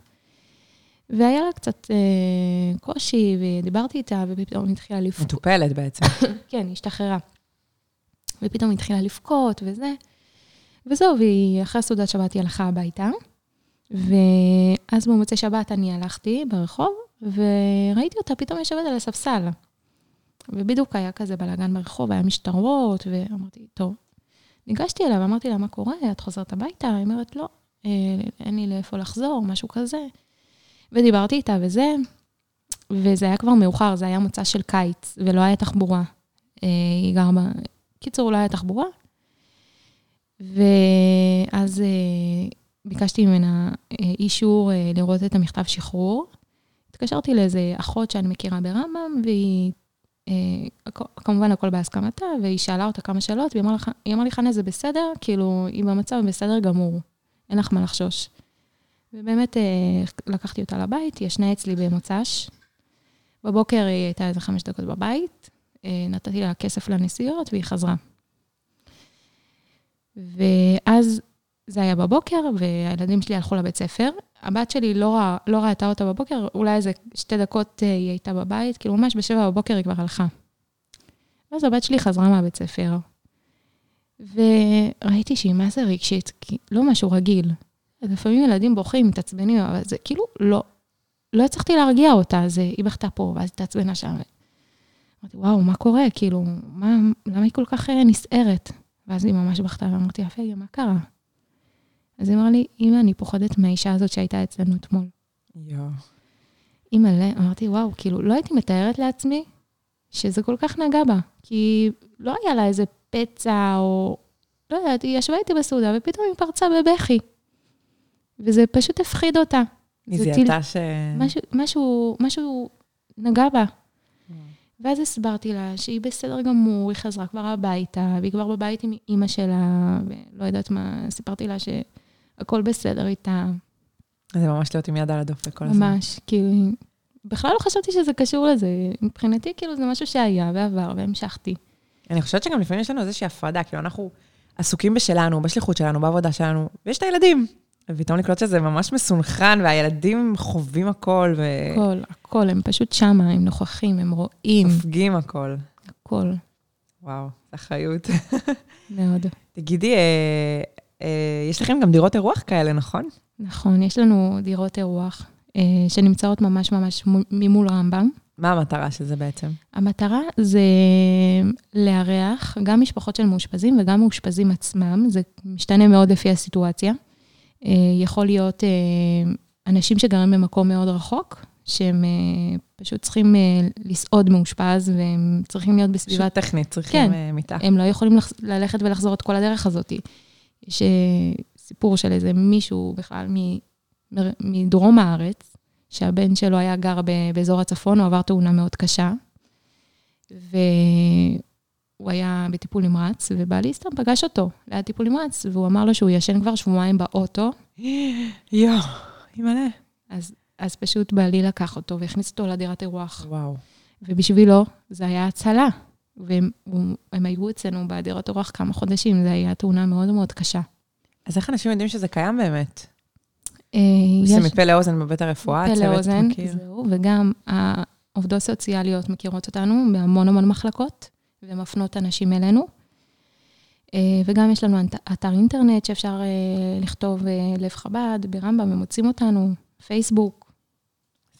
והיה לה קצת אה, קושי, ודיברתי איתה, ופתאום היא התחילה לבכות. מטופלת בעצם. כן, היא השתחררה. ופתאום היא התחילה לבכות וזה. וזהו, והיא אחרי סעודת שבת היא הלכה הביתה, ואז במוצאי שבת אני הלכתי ברחוב, וראיתי אותה פתאום יושבת על הספסל. ובדיוק היה כזה בלאגן ברחוב, היה משטרות, ואמרתי, טוב. ניגשתי אליה ואמרתי לה, מה קורה? את חוזרת הביתה? היא אומרת, לא, אה, אין לי לאיפה לחזור, משהו כזה. ודיברתי איתה וזה, וזה היה כבר מאוחר, זה היה מוצא של קיץ, ולא היה תחבורה. אה, היא גרה ב... קיצור, לא היה תחבורה. ואז אה, ביקשתי ממנה אישור לראות את המכתב שחרור. התקשרתי לאיזה אחות שאני מכירה ברמב"ם, והיא, כמובן הכל בהסכמתה, והיא שאלה אותה כמה שאלות, והיא אמרה לי, חנה, זה בסדר? כאילו, היא במצב בסדר גמור, אין לך מה לחשוש. ובאמת לקחתי אותה לבית, היא ישנה אצלי במוצ"ש, בבוקר היא הייתה איזה חמש דקות בבית, אה, נתתי לה כסף לנסיעות והיא חזרה. ואז זה היה בבוקר, והילדים שלי הלכו לבית ספר. הבת שלי לא, רא, לא ראתה אותה בבוקר, אולי איזה שתי דקות אה, היא הייתה בבית, כאילו ממש בשבע בבוקר היא כבר הלכה. ואז הבת שלי חזרה מהבית ספר, וראיתי שהיא מה זה רגשית, כי לא משהו רגיל. לפעמים ילדים בוכים, מתעצבנים, אבל זה כאילו לא, לא הצלחתי להרגיע אותה, אז היא בכתה פה, ואז היא התעצבנה שם. אמרתי, וואו, מה קורה? כאילו, מה, למה היא כל כך אה, נסערת? ואז היא ממש בכתה, ואמרתי, יפה, מה קרה? אז היא אמרה לי, אמא, אני פוחדת מהאישה הזאת שהייתה אצלנו אתמול. יואו. אימא'לה, אמרתי, וואו, כאילו, לא הייתי מתארת לעצמי שזה כל כך נגע בה. כי לא היה לה איזה פצע, או... לא יודעת, היא ישבה איתי בסעודה, ופתאום היא פרצה בבכי. וזה פשוט הפחיד אותה. היא זיהתה ש... משהו, משהו, משהו נגע בה. ואז הסברתי לה שהיא בסדר גמור, היא חזרה כבר הביתה, והיא כבר בבית עם אימא שלה, ולא יודעת מה, סיפרתי לה שהכל בסדר איתה. זה ממש להיות עם יד על הדופק כל הזמן. ממש, כאילו, בכלל לא חשבתי שזה קשור לזה. מבחינתי, כאילו, זה משהו שהיה ועבר, והמשכתי. אני חושבת שגם לפעמים יש לנו איזושהי הפרדה, כאילו, אנחנו עסוקים בשלנו, בשליחות שלנו, בעבודה שלנו, ויש את הילדים. ופתאום לקלוט שזה ממש מסונכרן, והילדים חווים הכל. ו... הכל, הכל, הם פשוט שמה, הם נוכחים, הם רואים. סופגים הכל. הכל. וואו, אחריות. מאוד. תגידי, אה, אה, יש לכם גם דירות אירוח כאלה, נכון? נכון, יש לנו דירות אירוח אה, שנמצאות ממש ממש ממול רמב"ם. מה המטרה של זה בעצם? המטרה זה לארח גם משפחות של מאושפזים וגם מאושפזים עצמם, זה משתנה מאוד לפי הסיטואציה. אה, יכול להיות אה, אנשים שגרים במקום מאוד רחוק, שהם אה, פשוט צריכים לסעוד מאושפז, והם צריכים להיות בסביבה... פשוט טכנית, צריכים כן, מיטה. הם לא יכולים ללכת ולחזור את כל הדרך הזאת. יש סיפור של איזה מישהו בכלל מדרום הארץ, שהבן שלו היה גר באזור הצפון, הוא עבר תאונה מאוד קשה, ו... הוא היה בטיפול נמרץ, ובעלי סתם פגש אותו ליד טיפול נמרץ, והוא אמר לו שהוא ישן כבר שבועיים באוטו. יואו, אימא'לה. אז, אז פשוט בעלי לקח אותו והכניס אותו לדירת אירוח. וואו. ובשבילו זה היה הצלה. והם הם היו אצלנו בדירת אירוח כמה חודשים, זו הייתה תאונה מאוד מאוד קשה. אז איך אנשים יודעים שזה קיים באמת? אה. זה מפה לאוזן בבית הרפואה, הצוות לאוזן, מכיר. זהו, וגם העובדות סוציאליות מכירות אותנו בהמון המון מחלקות. ומפנות אנשים אלינו. אה, וגם יש לנו אתר אינטרנט שאפשר אה, לכתוב אה, לב חב"ד, ברמב"ם, הם מוצאים אותנו, פייסבוק.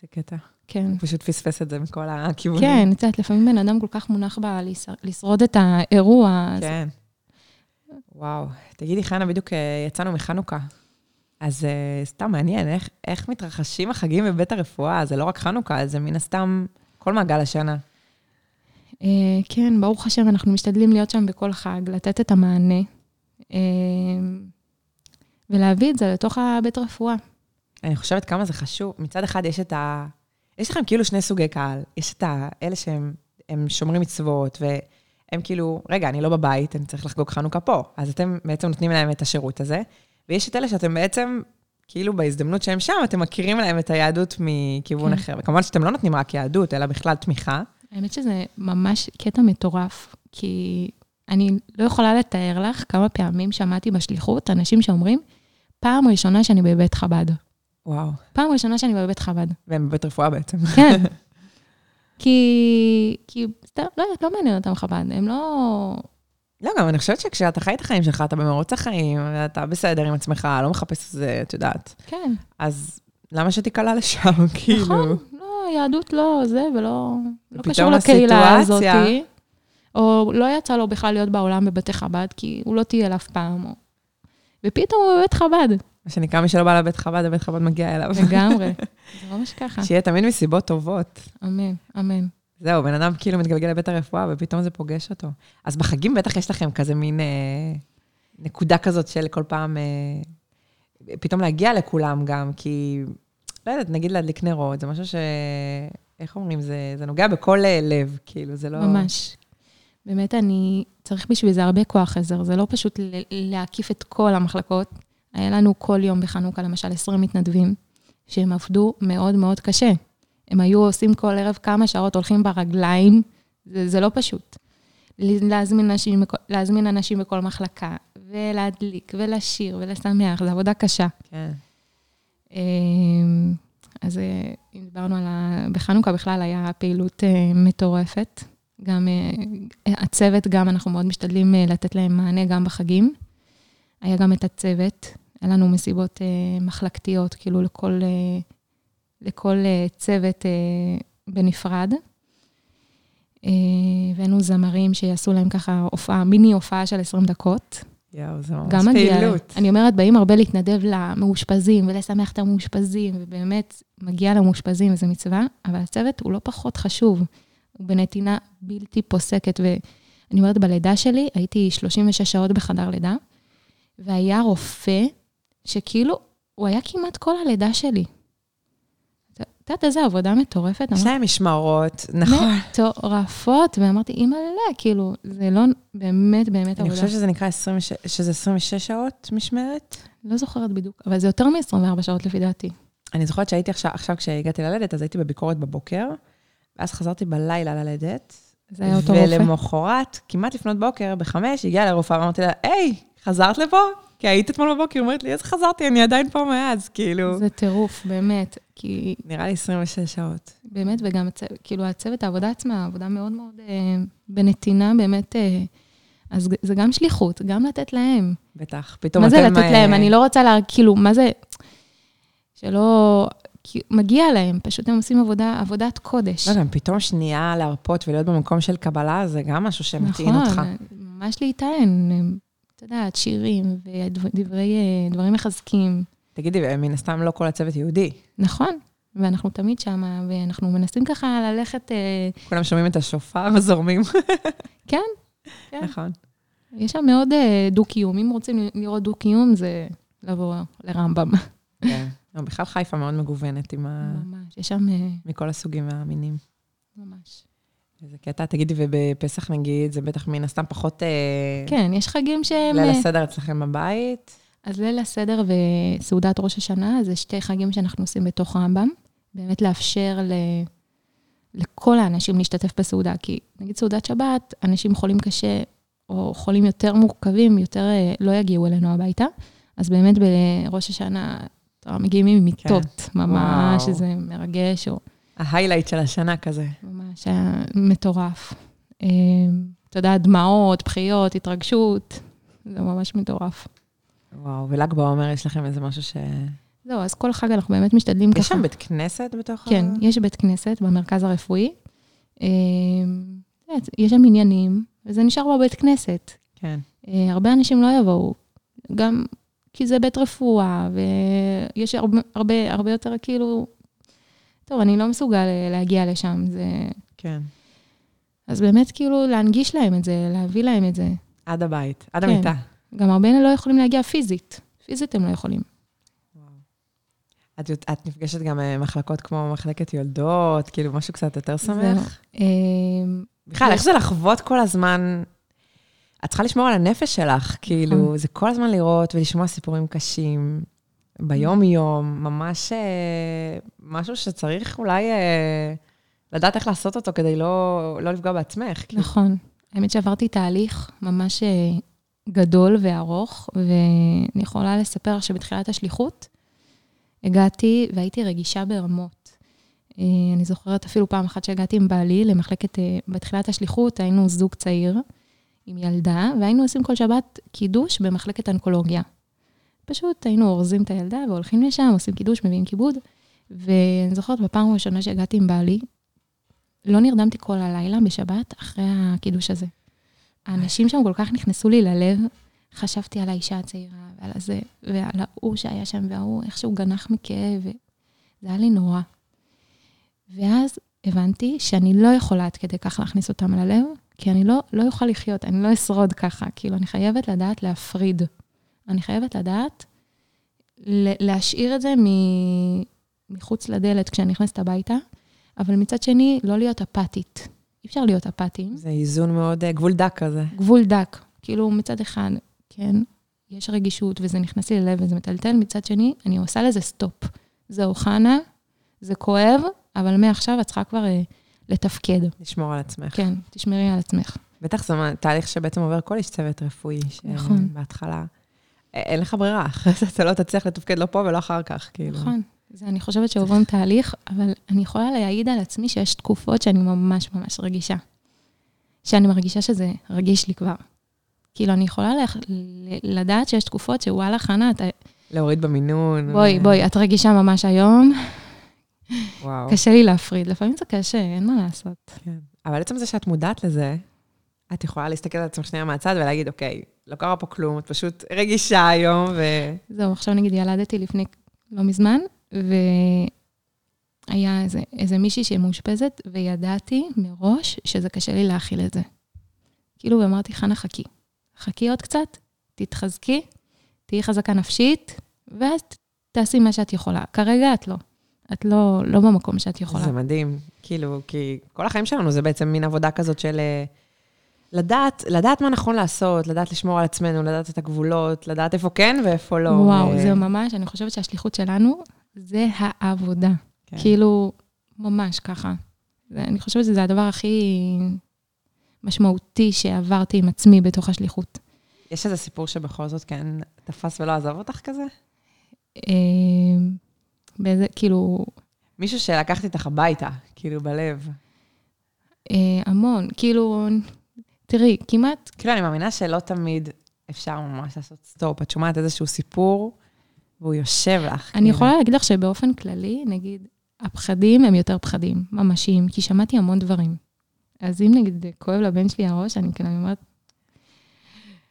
זה קטע. כן. הוא פשוט פספס את זה מכל הכיוונים. כן, את יודעת, לפעמים בן אדם כל כך מונח ב... לשרוד את האירוע. כן. אז... וואו. תגידי, חנה, בדיוק יצאנו מחנוכה. אז סתם מעניין, איך, איך מתרחשים החגים בבית הרפואה? זה לא רק חנוכה, זה מן הסתם כל מעגל השנה. אה, כן, ברוך השם, אנחנו משתדלים להיות שם בכל חג, לתת את המענה, אה, ולהביא את זה לתוך הבית רפואה. אני חושבת כמה זה חשוב. מצד אחד יש את ה... יש לכם כאילו שני סוגי קהל. יש את האלה שהם שומרים מצוות, והם כאילו, רגע, אני לא בבית, אני צריך לחגוג חנוכה פה. אז אתם בעצם נותנים להם את השירות הזה. ויש את אלה שאתם בעצם, כאילו בהזדמנות שהם שם, אתם מכירים להם את היהדות מכיוון כן. אחר. וכמובן שאתם לא נותנים רק יהדות, אלא בכלל תמיכה. האמת שזה ממש קטע מטורף, כי אני לא יכולה לתאר לך כמה פעמים שמעתי בשליחות אנשים שאומרים, פעם ראשונה שאני בבית חב"ד. וואו. פעם ראשונה שאני בבית חב"ד. והם בבית רפואה בעצם. כן. כי, כי, לא יודעת, לא מעניין אותם חב"ד, הם לא, לא, גם אני חושבת שכשאתה חי את החיים שלך, אתה במרוץ החיים, אתה בסדר עם עצמך, לא מחפש איזה, את יודעת. כן, אז למה שתיקלע לשם, כאילו? נכון. לא, יהדות לא זה, ולא לא קשור לקהילה הזאת. או לא יצא לו בכלל להיות בעולם בבתי חב"ד, כי הוא לא טייל אף פעם. או... ופתאום הוא בבית חב"ד, מה שנקרא, מי שלא בא לבית חב"ד, הבית חב"ד מגיע אליו. לגמרי. זה ממש ככה. שיהיה תמיד מסיבות טובות. אמן, אמן. זהו, בן אדם כאילו מתגלגל לבית הרפואה, ופתאום זה פוגש אותו. אז בחגים בטח יש לכם כזה מין אה, נקודה כזאת של כל פעם, אה, פתאום להגיע לכולם גם, כי, לא יודעת, נגיד להדליק נרות, זה משהו ש... איך אומרים? זה, זה נוגע בכל אה, לב, כאילו, זה לא... ממש. באמת, אני, צריך בשביל זה הרבה כוח עזר, זה לא פשוט להקיף את כל המחלקות. היה לנו כל יום בחנוכה, למשל, 20 מתנדבים, שהם עבדו מאוד מאוד קשה. הם היו עושים כל ערב כמה שעות, הולכים ברגליים, זה, זה לא פשוט. להזמין אנשים, להזמין אנשים בכל מחלקה, ולהדליק, ולשיר, ולשמח, זו עבודה קשה. כן. אמ, אז אה, אם דיברנו על ה... בחנוכה בכלל היה פעילות אה, מטורפת. גם אה, הצוות, גם אנחנו מאוד משתדלים לתת להם מענה גם בחגים. היה גם את הצוות, היה לנו מסיבות מחלקתיות, כאילו לכל, לכל צוות בנפרד. הבאנו זמרים שיעשו להם ככה הופעה, מיני הופעה של 20 דקות. יואו, זה ממש. פעילות. אני אומרת, באים הרבה להתנדב למאושפזים ולשמח את המאושפזים, ובאמת מגיע למאושפזים, וזו מצווה, אבל הצוות הוא לא פחות חשוב. הוא בנתינה בלתי פוסקת, ואני אומרת, בלידה שלי הייתי 36 שעות בחדר לידה, והיה רופא שכאילו, הוא היה כמעט כל הלידה שלי. את יודעת איזה עבודה מטורפת? יש להם משמרות, נכון. מטורפות, ואמרתי, אימא'לה, כאילו, זה לא באמת באמת אני עבודה. חושבת שזה נקרא 26, שזה 26 שעות משמרת. לא זוכרת בדיוק, אבל זה יותר מ-24 שעות לפי דעתי. אני זוכרת שהייתי עכשיו, עכשיו כשהגעתי ללדת, אז הייתי בביקורת בבוקר, ואז חזרתי בלילה ללדת. זה היה אותו רופא. ולמחרת, כמעט לפנות בוקר, בחמש, הגיעה לרופאה ואמרתי לה, היי, חזרת לפה? כי היית אתמול בבוקר, אומרת לי, איזה חזרתי, אני עדיין פה מאז, כאילו. זה טירוף, באמת. כי נראה לי 26 שעות. באמת, וגם. כאילו הצוות, העבודה עצמה, עבודה מאוד מאוד אה, בנתינה, באמת, אה, אז זה גם שליחות, גם לתת להם. בטח. פתאום מה זה אתם, לתת אה, להם? אני לא רוצה לה... כאילו, מה זה... שלא... כי מגיע להם, פשוט הם עושים עבודה, עבודת קודש. לא, גם פתאום שנייה להרפות ולהיות במקום של קבלה, זה גם משהו שמטעין אותך. נכון, ממש להיטען, את יודעת, שירים ודברי, אה, מחזקים. תגידי, מן הסתם לא כל הצוות יהודי. נכון, ואנחנו תמיד שמה, ואנחנו מנסים ככה ללכת, אה, כולם שומעים את השופר וזורמים. כן, כן. נכון. יש שם מאוד אה, דו-קיום. אם רוצים לראות דו-קיום, זה לבוא לרמב"ם. כן. לא, בכלל חיפה מאוד מגוונת עם ה... ממש, יש שם מכל הסוגים והמינים. ממש. איזה קטע, תגידי, ובפסח נגיד, זה בטח מן הסתם פחות... אה, כן, יש חגים שהם... ליל אה, הסדר אצלכם בבית. אז ליל הסדר וסעודת ראש השנה, זה שתי חגים שאנחנו עושים בתוך רמב"ם. באמת לאפשר ל... לכל האנשים להשתתף בסעודה, כי נגיד סעודת שבת, אנשים חולים קשה, או חולים יותר מורכבים, יותר אה, לא יגיעו אלינו הביתה. אז באמת בראש השנה, מגיעים עם מיטות, ממש, וואו. זה מרגש, או ההיילייט של השנה כזה. ממש היה מטורף. אה, אתה יודע, דמעות, בחיות, התרגשות, זה ממש מטורף. וואו, ול"ג בעומר יש לכם איזה משהו ש... זהו, אז כל חג אנחנו באמת משתדלים ככה. יש שם בית כנסת בתוך כן, ה... יש בית כנסת במרכז הרפואי. יודעת, יש שם עניינים, וזה נשאר בבית כנסת. כן. אה, הרבה אנשים לא יבואו, גם כי זה בית רפואה, ויש הרבה, הרבה, הרבה יותר כאילו... טוב, אני לא מסוגל אה, להגיע לשם, זה... כן. אז באמת כאילו להנגיש להם את זה, להביא להם את זה. עד הבית, עד כן. המיטה. גם הרבה לא יכולים להגיע פיזית. פיזית הם לא יכולים. את, יודעת- את נפגשת גם במחלקות כמו מחלקת יולדות, כאילו משהו קצת יותר. שמח? אה, בכלל, איך זה לחוות כל הזמן? את צריכה לשמור על הנפש שלך, כאילו, זה כל הזמן לראות ולשמוע סיפורים קשים, ביום-יום, ממש אה, משהו שצריך אולי אה, לדעת איך לעשות אותו כדי לא, לא לפגוע בעצמך. כאילו. נכון. האמת שעברתי תהליך ממש אה, גדול וארוך, ואני יכולה לספר שבתחילת השליחות הגעתי והייתי רגישה ברמות. אני זוכרת אפילו פעם אחת שהגעתי עם בעלי למחלקת, בתחילת השליחות היינו זוג צעיר, עם ילדה, והיינו עושים כל שבת קידוש במחלקת אונקולוגיה. פשוט היינו אורזים את הילדה והולכים לשם, עושים קידוש, מביאים כיבוד. ואני זוכרת, בפעם הראשונה שהגעתי עם בעלי, לא נרדמתי כל הלילה בשבת אחרי הקידוש הזה. האנשים שם כל כך נכנסו לי ללב, חשבתי על האישה הצעירה ועל הזה, ועל ההוא שהיה שם, וההוא איכשהו גנח מכאב, וזה היה לי נורא. ואז הבנתי שאני לא יכולה עד כדי כך להכניס אותם ללב, כי אני לא, לא אוכל לחיות, אני לא אשרוד ככה. כאילו, אני חייבת לדעת להפריד. אני חייבת לדעת להשאיר את זה מחוץ לדלת כשאני נכנסת הביתה, אבל מצד שני, לא להיות אפתית. אי אפשר להיות אפתיים. זה איזון מאוד, אה, גבול דק כזה. גבול דק. כאילו, מצד אחד, כן, יש רגישות וזה נכנס לי ללב וזה מטלטל, מצד שני, אני עושה לזה סטופ. זהו, חנה, זה כואב, אבל מעכשיו את צריכה כבר אה, לתפקד. לשמור על עצמך. כן, תשמרי על עצמך. בטח זה תהליך שבעצם עובר כל איש צוות רפואי. נכון. בהתחלה, אין לך ברירה, אחרי אתה לא תצליח לתפקד לא פה ולא אחר כך, כאילו. נכון. זה, אני חושבת שעוברים תהליך, אבל אני יכולה להעיד על עצמי שיש תקופות שאני ממש ממש רגישה. שאני מרגישה שזה רגיש לי כבר. כאילו, אני יכולה לח... לדעת שיש תקופות שוואלה, חנה, אתה... להוריד במינון. בואי. בואי, את רגישה ממש היום. וואו. קשה לי להפריד, לפעמים זה קשה, אין מה לעשות. כן. אבל עצם זה שאת מודעת לזה, את יכולה להסתכל על עצמך שנייה מהצד ולהגיד, אוקיי, לא קרה פה כלום, את פשוט רגישה היום, ו... זהו, עכשיו נגיד ילדתי לפני לא מזמן, והיה איזה, איזה מישהי שהיא מאושפזת, וידעתי מראש שזה קשה לי להכיל את זה. כאילו, ואמרתי, חנה, חכי. חכי עוד קצת, תתחזקי, תהיי חזקה נפשית, ואז תעשי מה שאת יכולה. כרגע את לא. את לא, לא במקום שאת יכולה. זה מדהים, כאילו, כי כל החיים שלנו זה בעצם מין עבודה כזאת של אה, לדעת, לדעת מה נכון לעשות, לדעת לשמור על עצמנו, לדעת את הגבולות, לדעת איפה כן ואיפה לא. וואו, ו... זה ממש, אני חושבת שהשליחות שלנו זה העבודה. כן. כאילו, ממש ככה. אני חושבת שזה הדבר הכי משמעותי שעברתי עם עצמי בתוך השליחות. יש איזה סיפור שבכל זאת כן תפס ולא עזב אותך כזה? אה, באיזה, כאילו... מישהו שלקחת איתך הביתה, כאילו, בלב. אה, המון, כאילו, תראי, כמעט... כאילו, אני מאמינה שלא תמיד אפשר ממש לעשות סטופ. את שומעת איזשהו סיפור, והוא יושב לך. אני כאילו. יכולה להגיד לך שבאופן כללי, נגיד, הפחדים הם יותר פחדים, ממשיים, כי שמעתי המון דברים. אז אם נגיד כואב לבן שלי הראש, אני כאילו אומרת...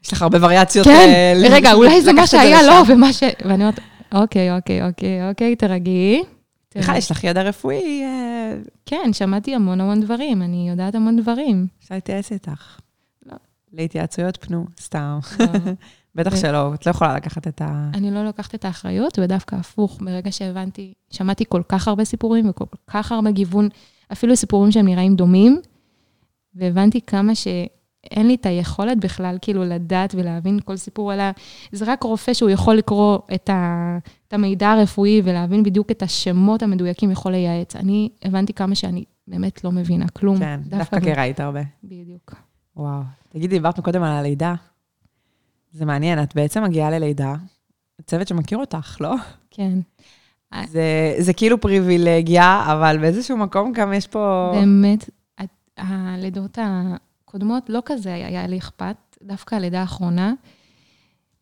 יש לך הרבה וריאציות. כן, ל... רגע, אולי זה מה שהיה, לא, ומה ש... ואני אומרת, אוקיי, אוקיי, אוקיי, אוקיי, תרגעי. בכלל, יש לך ידע רפואי. אה, כן, שמעתי המון המון דברים, אני יודעת המון דברים. אפשר להתייעץ איתך. להתייעצויות פנו, סתם. בטח שלא, את לא יכולה לקחת את ה... אני לא לוקחת את האחריות, ודווקא הפוך, ברגע שהבנתי, שמעתי כל כך הרבה סיפורים וכל כך הרבה גיוון, אפילו סיפורים שהם נראים דומים, והבנתי כמה שאין לי את היכולת בכלל כאילו לדעת ולהבין כל סיפור, אלא זה רק רופא שהוא יכול לקרוא את, ה, את המידע הרפואי ולהבין בדיוק את השמות המדויקים, יכול לייעץ. אני הבנתי כמה שאני באמת לא מבינה כלום. כן, דווקא, דווקא כי ראית הרבה. בדיוק. וואו. תגידי, דיברנו קודם על הלידה. זה מעניין, את בעצם מגיעה ללידה, צוות שמכיר אותך, לא? כן. זה, זה כאילו פריבילגיה, אבל באיזשהו מקום גם יש פה... באמת, הלידות הקודמות לא כזה היה לי אכפת, דווקא הלידה האחרונה.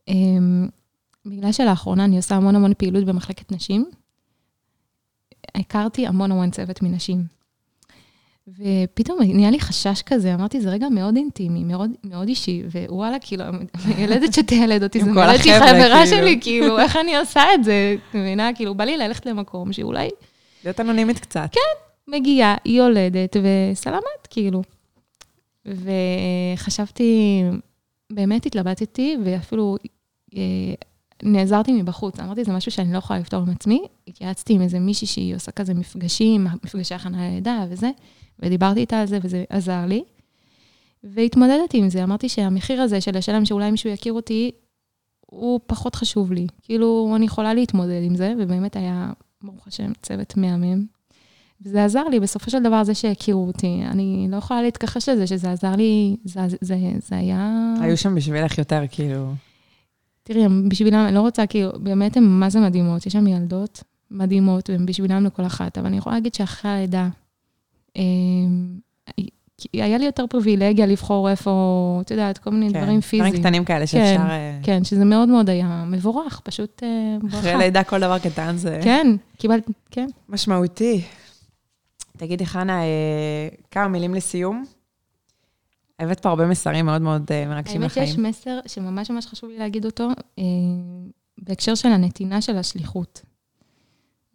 אמ, בגלל שלאחרונה אני עושה המון המון פעילות במחלקת נשים, הכרתי המון המון צוות מנשים. ופתאום נהיה לי חשש כזה, אמרתי, זה רגע מאוד אינטימי, מאוד, מאוד אישי, ווואלה, כאילו, הילדת שתיילד אותי, זה נראית לי חברה כאילו. שלי, כאילו, איך אני עושה את זה? את מבינה? כאילו, בא לי ללכת למקום שאולי... להיות אנונימית קצת. כן, מגיעה, היא יולדת, וסלמת, כאילו. וחשבתי, באמת התלבטתי, ואפילו אה, נעזרתי מבחוץ. אמרתי, זה משהו שאני לא יכולה לפתור עם עצמי. התייעצתי עם איזה מישהי שהיא עושה כזה מפגשים, מפגשי הכנה ללידה וזה. ודיברתי איתה על זה, וזה עזר לי. והתמודדתי עם זה, אמרתי שהמחיר הזה של לשלם שאולי מישהו יכיר אותי, הוא פחות חשוב לי. כאילו, אני יכולה להתמודד עם זה, ובאמת היה, ברוך השם, צוות מהמם. וזה עזר לי, בסופו של דבר, זה שהכירו אותי. אני לא יכולה להתכחש לזה, שזה עזר לי, זה, זה, זה היה... היו שם בשבילך יותר, כאילו... תראי, בשבילם, אני לא רוצה, כאילו, באמת הן מה זה מדהימות. יש שם ילדות מדהימות, והן בשבילם לכל אחת. אבל אני יכולה להגיד שאחרי הלידה, היה לי יותר פריבילגיה לבחור איפה, את יודעת, כל מיני כן, דברים פיזיים. דברים קטנים כאלה שאפשר... אה, כן, שזה מאוד מאוד היה מבורך, פשוט אה, ברכה. אחרי לידה כל דבר קטן זה כן, קיבלתי, כן. משמעותי. תגידי, חנה, אה, כמה מילים לסיום? הבאת פה הרבה מסרים מאוד מאוד מרגשים האמת לחיים. שיש מסר שממש ממש חשוב לי להגיד אותו, בהקשר של הנתינה של השליחות.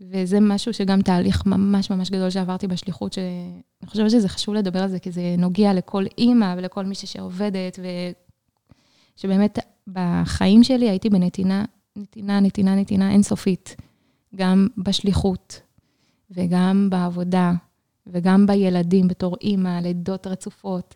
וזה משהו שגם תהליך ממש ממש גדול שעברתי בשליחות, שאני חושבת שזה חשוב לדבר על זה, כי זה נוגע לכל אימא ולכל מישהי שעובדת, ושבאמת בחיים שלי הייתי בנתינה, נתינה, נתינה, נתינה אינסופית. גם בשליחות, וגם בעבודה, וגם בילדים בתור אימא, לידות רצופות.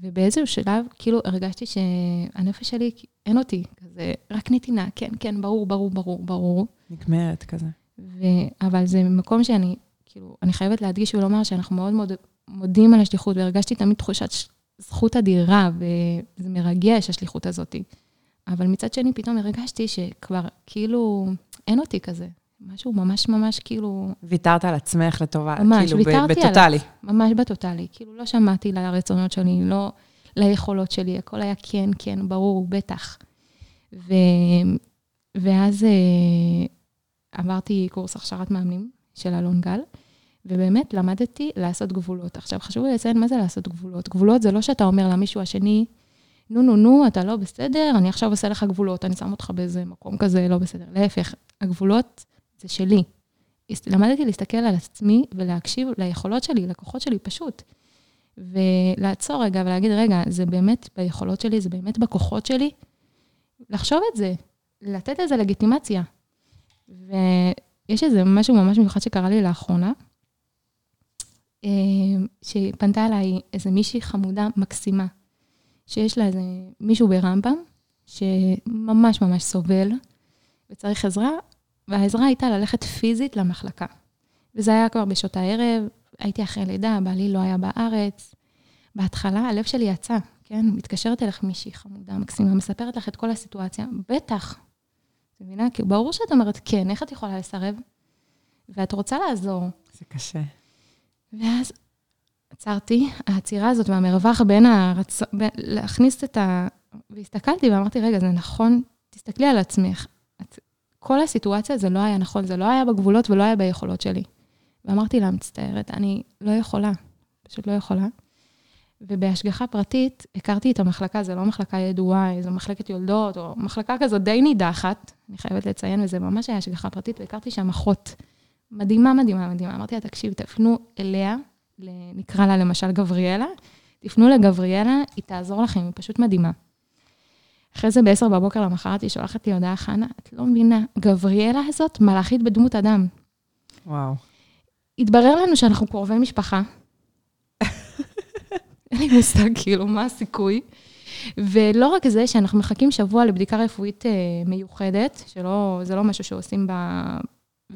ובאיזשהו שלב, כאילו, הרגשתי שהנפש שלי, אין אותי, כזה, רק נתינה, כן, כן, ברור, ברור, ברור, ברור. נגמרת כזה. ו... אבל זה מקום שאני, כאילו, אני חייבת להדגיש ולומר שאנחנו מאוד מאוד מודים על השליחות, והרגשתי תמיד תחושת זכות אדירה, וזה מרגש, השליחות הזאת. אבל מצד שני, פתאום הרגשתי שכבר, כאילו, אין אותי כזה. משהו ממש ממש, כאילו, ויתרת על עצמך לטובה, ממש, כאילו, ויתרתי על בטוטאלי. ממש בטוטאלי. כאילו, לא שמעתי לרצונות שלי, לא ליכולות שלי, הכל היה כן, כן, ברור, בטח. ו... ואז אה, עברתי קורס הכשרת מאמנים של אלון גל, ובאמת למדתי לעשות גבולות. עכשיו, חשוב לי לציין מה זה לעשות גבולות. גבולות זה לא שאתה אומר למישהו השני, נו, נו, נו, אתה לא בסדר, אני עכשיו עושה לך גבולות, אני שם אותך באיזה מקום כזה לא בסדר. להפך, הגבולות זה שלי. למדתי להסתכל על עצמי ולהקשיב ליכולות שלי, לכוחות שלי, פשוט. ולעצור רגע ולהגיד, רגע, זה באמת ביכולות שלי, זה באמת בכוחות שלי. לחשוב את זה, לתת לזה לגיטימציה. ויש איזה משהו ממש מיוחד שקרה לי לאחרונה, אה, שפנתה אליי איזה מישהי חמודה מקסימה, שיש לה איזה מישהו ברמב"ם, שממש ממש סובל וצריך עזרה, והעזרה הייתה ללכת פיזית למחלקה. וזה היה כבר בשעות הערב, הייתי אחרי לידה, בעלי לא היה בארץ. בהתחלה הלב שלי יצא, כן? מתקשרת אליך מישהי חמודה, מקסימה, מספרת לך את כל הסיטואציה, בטח. את מבינה? כי ברור שאת אומרת כן, איך את יכולה לסרב? ואת רוצה לעזור. זה קשה. ואז עצרתי, העצירה הזאת והמרווח בין הרצון, בין, להכניס את ה... והסתכלתי ואמרתי, רגע, זה נכון, תסתכלי על עצמך. את, כל הסיטואציה זה לא היה נכון, זה לא היה בגבולות ולא היה ביכולות שלי. ואמרתי לה, מצטערת, אני לא יכולה, פשוט לא יכולה. ובהשגחה פרטית, הכרתי את המחלקה, זו לא מחלקה ידועה, זו מחלקת יולדות, או מחלקה כזו די נידחת, אני חייבת לציין, וזה ממש היה השגחה פרטית, והכרתי שם אחות מדהימה, מדהימה, מדהימה. אמרתי לה, תקשיבי, תפנו אליה, נקרא לה למשל גבריאלה, תפנו לגבריאלה, היא תעזור לכם, היא פשוט מדהימה. אחרי זה ב-10 בבוקר למחרת היא שולחת לי הודעה, חנה, את לא מבינה, גבריאלה הזאת מלאכית בדמות אדם. וואו. התברר לנו שאנחנו קרובי משפחה. אין לי מושג, כאילו, מה הסיכוי? ולא רק זה, שאנחנו מחכים שבוע לבדיקה רפואית אה, מיוחדת, שלא, זה לא משהו שעושים ב...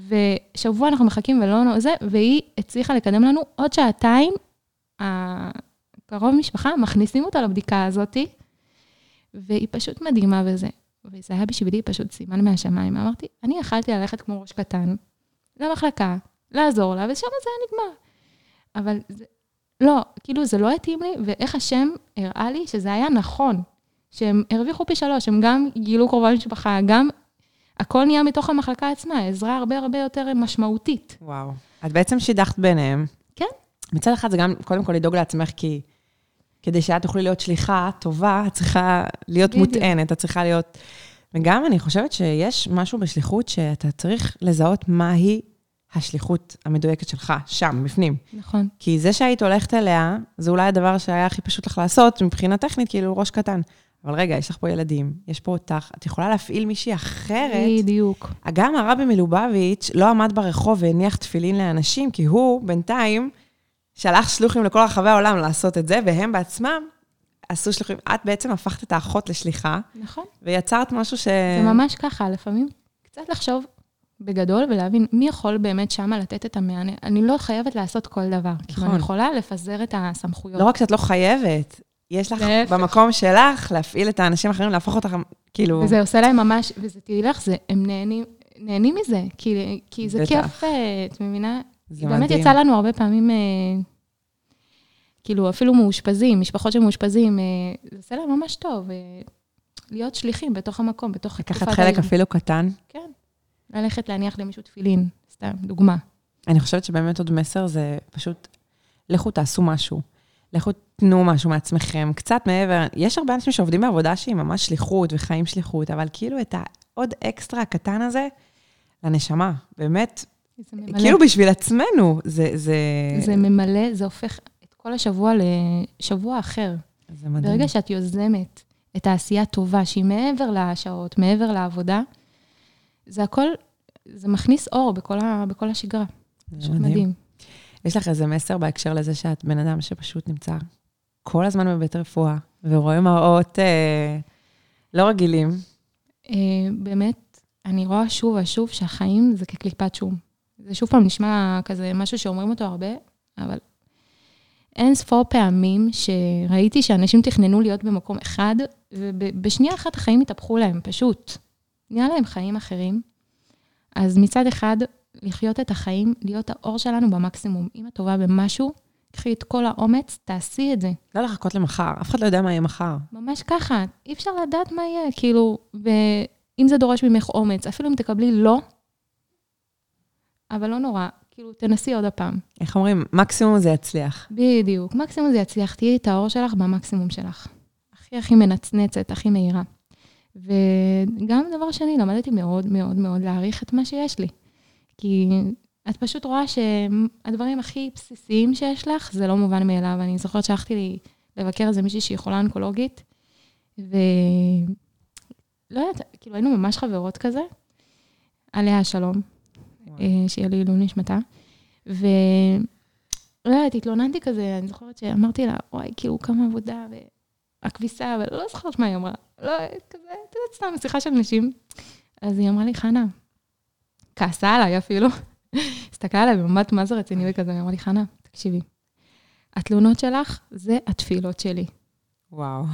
ושבוע אנחנו מחכים ולא זה, והיא הצליחה לקדם לנו עוד שעתיים, הקרוב משפחה, מכניסים אותה לבדיקה הזאתי, והיא פשוט מדהימה וזה. וזה היה בשבילי פשוט סימן מהשמיים. אמרתי, אני יכלתי ללכת כמו ראש קטן למחלקה, לעזור לה, ושם זה היה נגמר. אבל זה, לא, כאילו זה לא התאים לי, ואיך השם הראה לי שזה היה נכון, שהם הרוויחו פי שלוש, הם גם גילו קרובה משפחה, גם הכל נהיה מתוך המחלקה עצמה, עזרה הרבה הרבה יותר משמעותית. וואו. את בעצם שידכת ביניהם. כן. מצד אחד זה גם, קודם כל, לדאוג לעצמך, כי כדי שאת תוכלי להיות שליחה טובה, את צריכה להיות בדיוק. מוטענת, את צריכה להיות... וגם אני חושבת שיש משהו בשליחות שאתה צריך לזהות מהי השליחות המדויקת שלך, שם, בפנים. נכון. כי זה שהיית הולכת אליה, זה אולי הדבר שהיה הכי פשוט לך לעשות, מבחינה טכנית, כאילו ראש קטן. אבל רגע, יש לך פה ילדים, יש פה אותך, את יכולה להפעיל מישהי אחרת. בדיוק. גם הרבי מלובביץ' לא עמד ברחוב והניח תפילין לאנשים, כי הוא בינתיים שלח שלוחים לכל רחבי העולם לעשות את זה, והם בעצמם עשו שלוחים. את בעצם הפכת את האחות לשליחה, נכון. ויצרת משהו ש... זה ממש ככה, לפעמים קצת לחשוב בגדול ולהבין מי יכול באמת שמה לתת את המענה. אני לא חייבת לעשות כל דבר. כאילו, נכון. אני יכולה לפזר את הסמכויות. לא רק שאת לא חייבת, יש לך להפך. במקום שלך להפעיל את האנשים האחרים, להפוך אותך, כאילו... וזה עושה להם ממש, וזה תדעי לך, זה, הם נהנים, נהנים מזה, כי, כי זה בטח. כיף, אה, את מבינה? זה באמת מדהים. יצא לנו הרבה פעמים אה, כאילו, אפילו מאושפזים, משפחות של מאושפזים, אה, זה עושה להם ממש טוב, אה, להיות שליחים בתוך המקום, בתוך לקחת חלק אפילו קטן. כן. ללכת להניח למישהו תפילין, סתם, דוגמה. אני חושבת שבאמת עוד מסר זה פשוט, לכו תעשו משהו. לכו תנו משהו מעצמכם, קצת מעבר. יש הרבה אנשים שעובדים בעבודה שהיא ממש שליחות וחיים שליחות, אבל כאילו את העוד אקסטרה הקטן הזה, לנשמה, באמת, כאילו בשביל עצמנו, זה... זה... זה ממלא, זה הופך את כל השבוע לשבוע אחר. זה מדהים. ברגע שאת יוזמת את העשייה הטובה, שהיא מעבר לשעות, מעבר לעבודה, זה הכל, זה מכניס אור בכל, ה, בכל השגרה. זה מדהים. מדהים. יש לך איזה מסר בהקשר לזה שאת בן אדם שפשוט נמצא כל הזמן בבית רפואה, ורואה מראות אה, לא רגילים? אה, באמת, אני רואה שוב ושוב שהחיים זה כקליפת שום. זה שוב פעם נשמע כזה משהו שאומרים אותו הרבה, אבל אין ספור פעמים שראיתי שאנשים תכננו להיות במקום אחד, ובשנייה אחת החיים התהפכו להם, פשוט. נהיה להם חיים אחרים. אז מצד אחד, לחיות את החיים, להיות האור שלנו במקסימום. אם את טובה במשהו, קחי את כל האומץ, תעשי את זה. לא לחכות למחר, אף אחד לא יודע מה יהיה מחר. ממש ככה, אי אפשר לדעת מה יהיה, כאילו, ואם זה דורש ממך אומץ, אפילו אם תקבלי לא, אבל לא נורא, כאילו, תנסי עוד הפעם. איך אומרים? מקסימום זה יצליח. בדיוק, מקסימום זה יצליח, תהיי את האור שלך במקסימום שלך. הכי הכי מנצנצת, הכי מהירה. וגם דבר שני, למדתי מאוד מאוד מאוד להעריך את מה שיש לי. כי את פשוט רואה שהדברים הכי בסיסיים שיש לך, זה לא מובן מאליו. אני זוכרת שהלכתי לי לבקר איזה מישהי שהיא חולה אונקולוגית, ו... לא יודעת, כאילו היינו ממש חברות כזה, עליה השלום, אה, שיהיה לי עילוי נשמתה. ו... לא יודעת, התלוננתי כזה, אני זוכרת שאמרתי לה, וואי, כאילו, כמה עבודה, והכביסה, אבל לא זוכרת מה היא אמרה. לא, כזה, את יודעת, סתם, שיחה של נשים. אז היא אמרה לי, חנה, כעסה עליי אפילו, הסתכלה עליי במבט מה זה רציני וכזה, היא אמרה לי, חנה, תקשיבי, התלונות שלך זה התפילות שלי. וואו.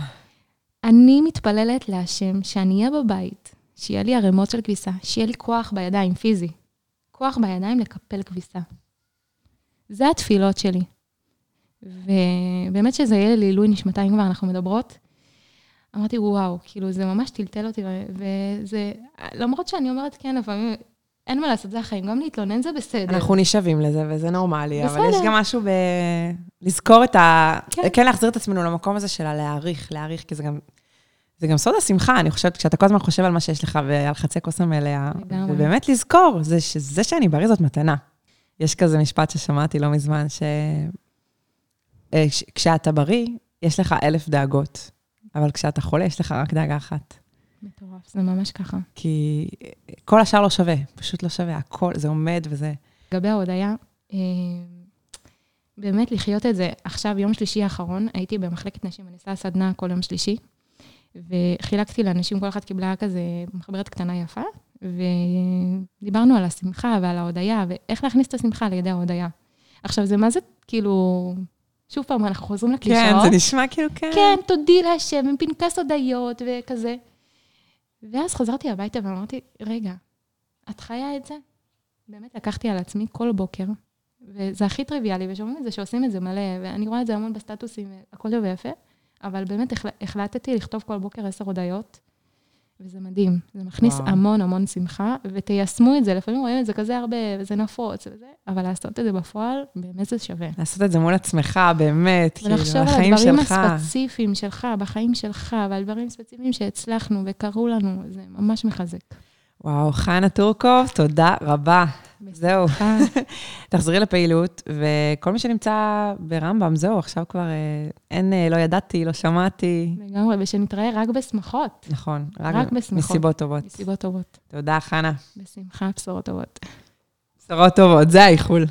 אני מתפללת להשם שאני אהיה בבית, שיהיה לי ערימות של כביסה, שיהיה לי כוח בידיים, פיזי. כוח בידיים לקפל כביסה. זה התפילות שלי. ובאמת שזה יהיה לעילוי נשמתיים כבר, אנחנו מדברות. אמרתי, וואו, כאילו, זה ממש טלטל אותי, וזה, למרות שאני אומרת, כן, לפעמים אין מה לעשות, זה החיים. גם להתלונן זה בסדר. אנחנו נשאבים לזה, וזה נורמלי. בסדר. אבל יש גם משהו ב... לזכור את ה... כן. כן להחזיר את עצמנו למקום הזה של הלהעריך, להעריך, כי זה גם... זה גם סוד השמחה, אני חושבת, כשאתה כל הזמן חושב על מה שיש לך ועל חצי הכוס המלאה, ובאמת לזכור, זה שזה שאני בריא זאת מתנה. יש כזה משפט ששמעתי לא מזמן, שכשאתה אה, בריא, יש לך אלף דאגות, אבל כשאתה חולה, יש לך רק דאגה אחת. מטורף, זה ממש ככה. כי כל השאר לא שווה, פשוט לא שווה, הכל, זה עומד וזה... לגבי ההודיה, אה, באמת לחיות את זה. עכשיו, יום שלישי האחרון, הייתי במחלקת נשים, אני עושה סדנה כל יום שלישי, וחילקתי לאנשים, כל אחת קיבלה כזה מחברת קטנה יפה, ודיברנו על השמחה ועל ההודיה, ואיך להכניס את השמחה לידי ההודיה. עכשיו, זה מה זה, כאילו, שוב פעם, אנחנו חוזרים לקלישאות. כן, זה נשמע כאילו, כן. כן, תודי להשם, עם פנקס הודיות וכזה. ואז חזרתי הביתה ואמרתי, רגע, את חיה את זה? באמת לקחתי על עצמי כל בוקר, וזה הכי טריוויאלי, ושומעים את זה שעושים את זה מלא, ואני רואה את זה המון בסטטוסים, הכל טוב ויפה, אבל באמת החלטתי לכתוב כל בוקר עשר הודיות, וזה מדהים. זה מכניס וואו. המון המון שמחה, ותיישמו את זה. לפעמים רואים את זה כזה הרבה, וזה נפוץ וזה, אבל לעשות את זה בפועל, באמת זה שווה. לעשות את זה מול עצמך, באמת, כאילו, החיים שלך. ולחשוב על הדברים הספציפיים שלך, בחיים שלך, ועל דברים ספציפיים שהצלחנו וקרו לנו, זה ממש מחזק. וואו, חנה טורקוב, תודה רבה. זהו. תחזרי לפעילות, וכל מי שנמצא ברמב"ם, זהו, עכשיו כבר אה, אין, אה, לא ידעתי, לא שמעתי. לגמרי, ושנתראה רק בשמחות. נכון, רק, רק בשמחות. מסיבות טובות. מסיבות טובות. תודה, חנה. בשמחה, בשורות טובות. בשורות טובות, זה האיחול.